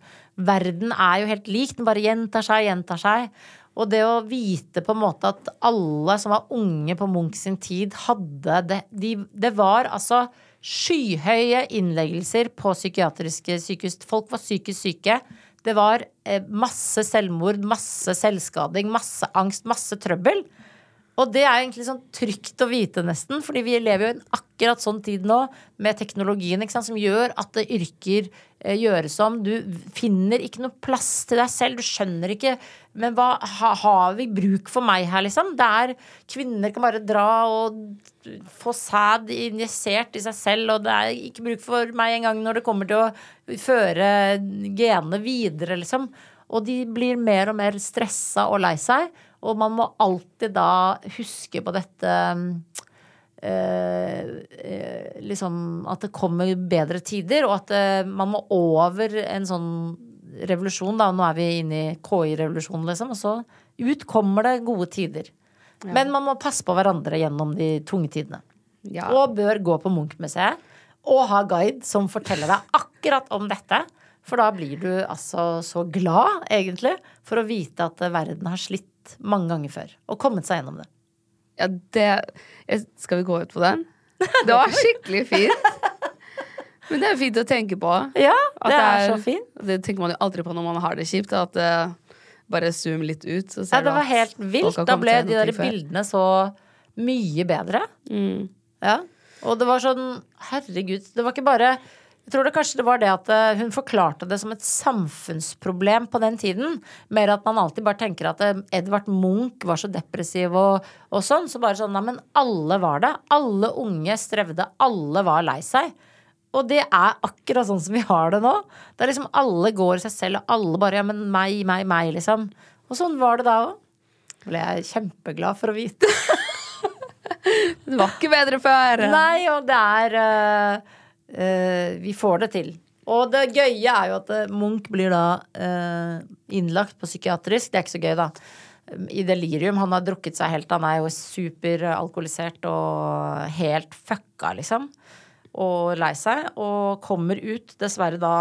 Speaker 1: verden er jo helt lik, den bare gjentar seg, gjentar seg. Og det å vite på en måte at alle som var unge på Munch sin tid, hadde det de, Det var altså skyhøye innleggelser på psykiatriske sykehus. Folk var psykisk syke. Det var eh, masse selvmord, masse selvskading, masse angst, masse trøbbel. Og det er egentlig sånn trygt å vite, nesten, fordi vi lever jo i en akkurat sånn tid nå med teknologien sant, som gjør at yrker eh, gjøres om. Du finner ikke noe plass til deg selv. Du skjønner ikke Men hva ha, har vi bruk for meg her, liksom? Det er Kvinner kan bare dra og få sæd injisert i seg selv, og det er ikke bruk for meg engang når det kommer til å føre genene videre, liksom. Og de blir mer og mer stressa og lei seg. Og man må alltid da huske på dette eh, eh, Liksom at det kommer bedre tider, og at eh, man må over en sånn revolusjon. Da. Nå er vi inne i KI-revolusjonen, liksom. Og så ut kommer det gode tider. Men man må passe på hverandre gjennom de tunge tidene.
Speaker 2: Ja.
Speaker 1: Og bør gå på Munch-museet og ha guide som forteller deg akkurat om dette. For da blir du altså så glad, egentlig, for å vite at verden har slitt mange ganger før. Og kommet seg gjennom det.
Speaker 2: Ja, det Skal vi gå ut på den? *laughs* Det var skikkelig fint. Men det er fint å tenke på.
Speaker 1: Ja, det er så fint.
Speaker 2: Det tenker man jo aldri på når man har det kjipt. At det bare zoom litt ut, så
Speaker 1: Ja, det var helt vilt. Da ble de der bildene så mye bedre.
Speaker 2: Mm.
Speaker 1: Ja. Og det var sånn Herregud. Det var ikke bare Jeg tror det kanskje det var det at eh, hun forklarte det som et samfunnsproblem på den tiden. Mer at man alltid bare tenker at eh, Edvard Munch var så depressiv og, og sånn. Så bare sånn Nei, men alle var det. Alle unge strevde. Alle var lei seg. Og det er akkurat sånn som vi har det nå. Det er liksom alle går i seg selv, og alle bare Ja, men meg, meg, meg, liksom. Og sånn var det da òg. Ble jeg kjempeglad for å vite. *laughs*
Speaker 2: Det var ikke bedre før.
Speaker 1: Nei, og det er eh, Vi får det til. Og det gøye er jo at eh, Munch blir da eh, innlagt på psykiatrisk. Det er ikke så gøy, da. i delirium. Han har drukket seg helt Han er jo superalkoholisert og helt fucka, liksom. Og lei seg. Og kommer ut, dessverre da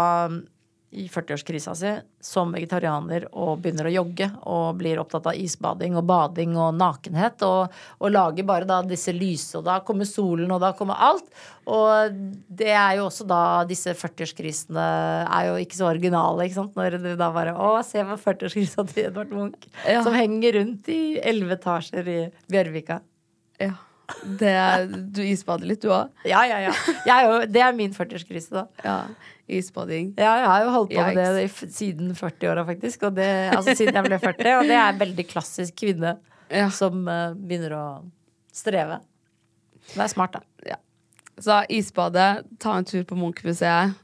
Speaker 1: i 40-årskrisa si, som vegetarianer og begynner å jogge og blir opptatt av isbading og bading og nakenhet. Og, og lager bare da disse lyse, og da kommer solen, og da kommer alt. Og det er jo også da disse 40-årskrisene er jo ikke så originale, ikke sant. Når du da bare Å, se på 40-årskrisa til Edvard Munch.
Speaker 2: Ja.
Speaker 1: Som henger rundt i elleve etasjer i Bjørvika.
Speaker 2: Ja. Det er, du isbader litt, du òg?
Speaker 1: Ja, ja, ja. Jeg er jo, det er min 40-årskrise, da.
Speaker 2: Ja. Isbading.
Speaker 1: Ja, jeg har jo holdt på med det siden 40-åra, faktisk. Og det, altså siden jeg ble 40. Og det er en veldig klassisk kvinne
Speaker 2: Ja.
Speaker 1: som uh, begynner å streve. Det er smart, da.
Speaker 2: Så isbade, ta en tur på Munch-museet,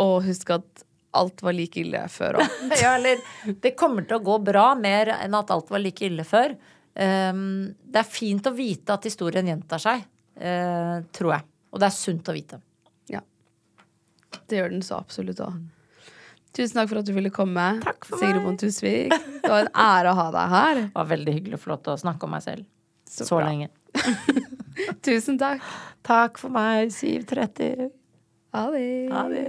Speaker 2: og husk at alt var like ille før òg. *laughs*
Speaker 1: Ja, eller det kommer til å gå bra mer enn at alt var like ille før. Um, det er fint å vite at historien gjentar seg, eh, tror jeg. Og det er sunt å vite.
Speaker 2: Ja. Det gjør den så absolutt òg. Tusen takk for at du ville komme.
Speaker 1: Takk for
Speaker 2: Sigrid
Speaker 1: meg.
Speaker 2: Bonde Tusvik. Det var en ære å ha deg her.
Speaker 1: Det var veldig hyggelig og flott å snakke om meg selv så,
Speaker 2: så
Speaker 1: lenge. *laughs*
Speaker 2: Tusen takk.
Speaker 1: Takk for meg, 7.30.
Speaker 2: Ha det.
Speaker 1: Ha det.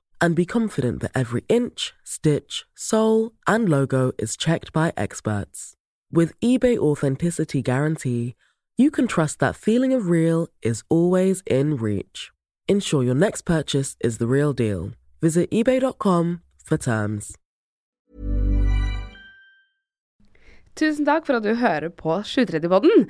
Speaker 6: and be confident that every inch, stitch, sole, and logo is checked by experts. With eBay Authenticity Guarantee, you can trust that feeling of real is always in reach. Ensure your next purchase is the real deal. Visit eBay.com for terms.
Speaker 2: Tusen takk for at du hører på 730-podden.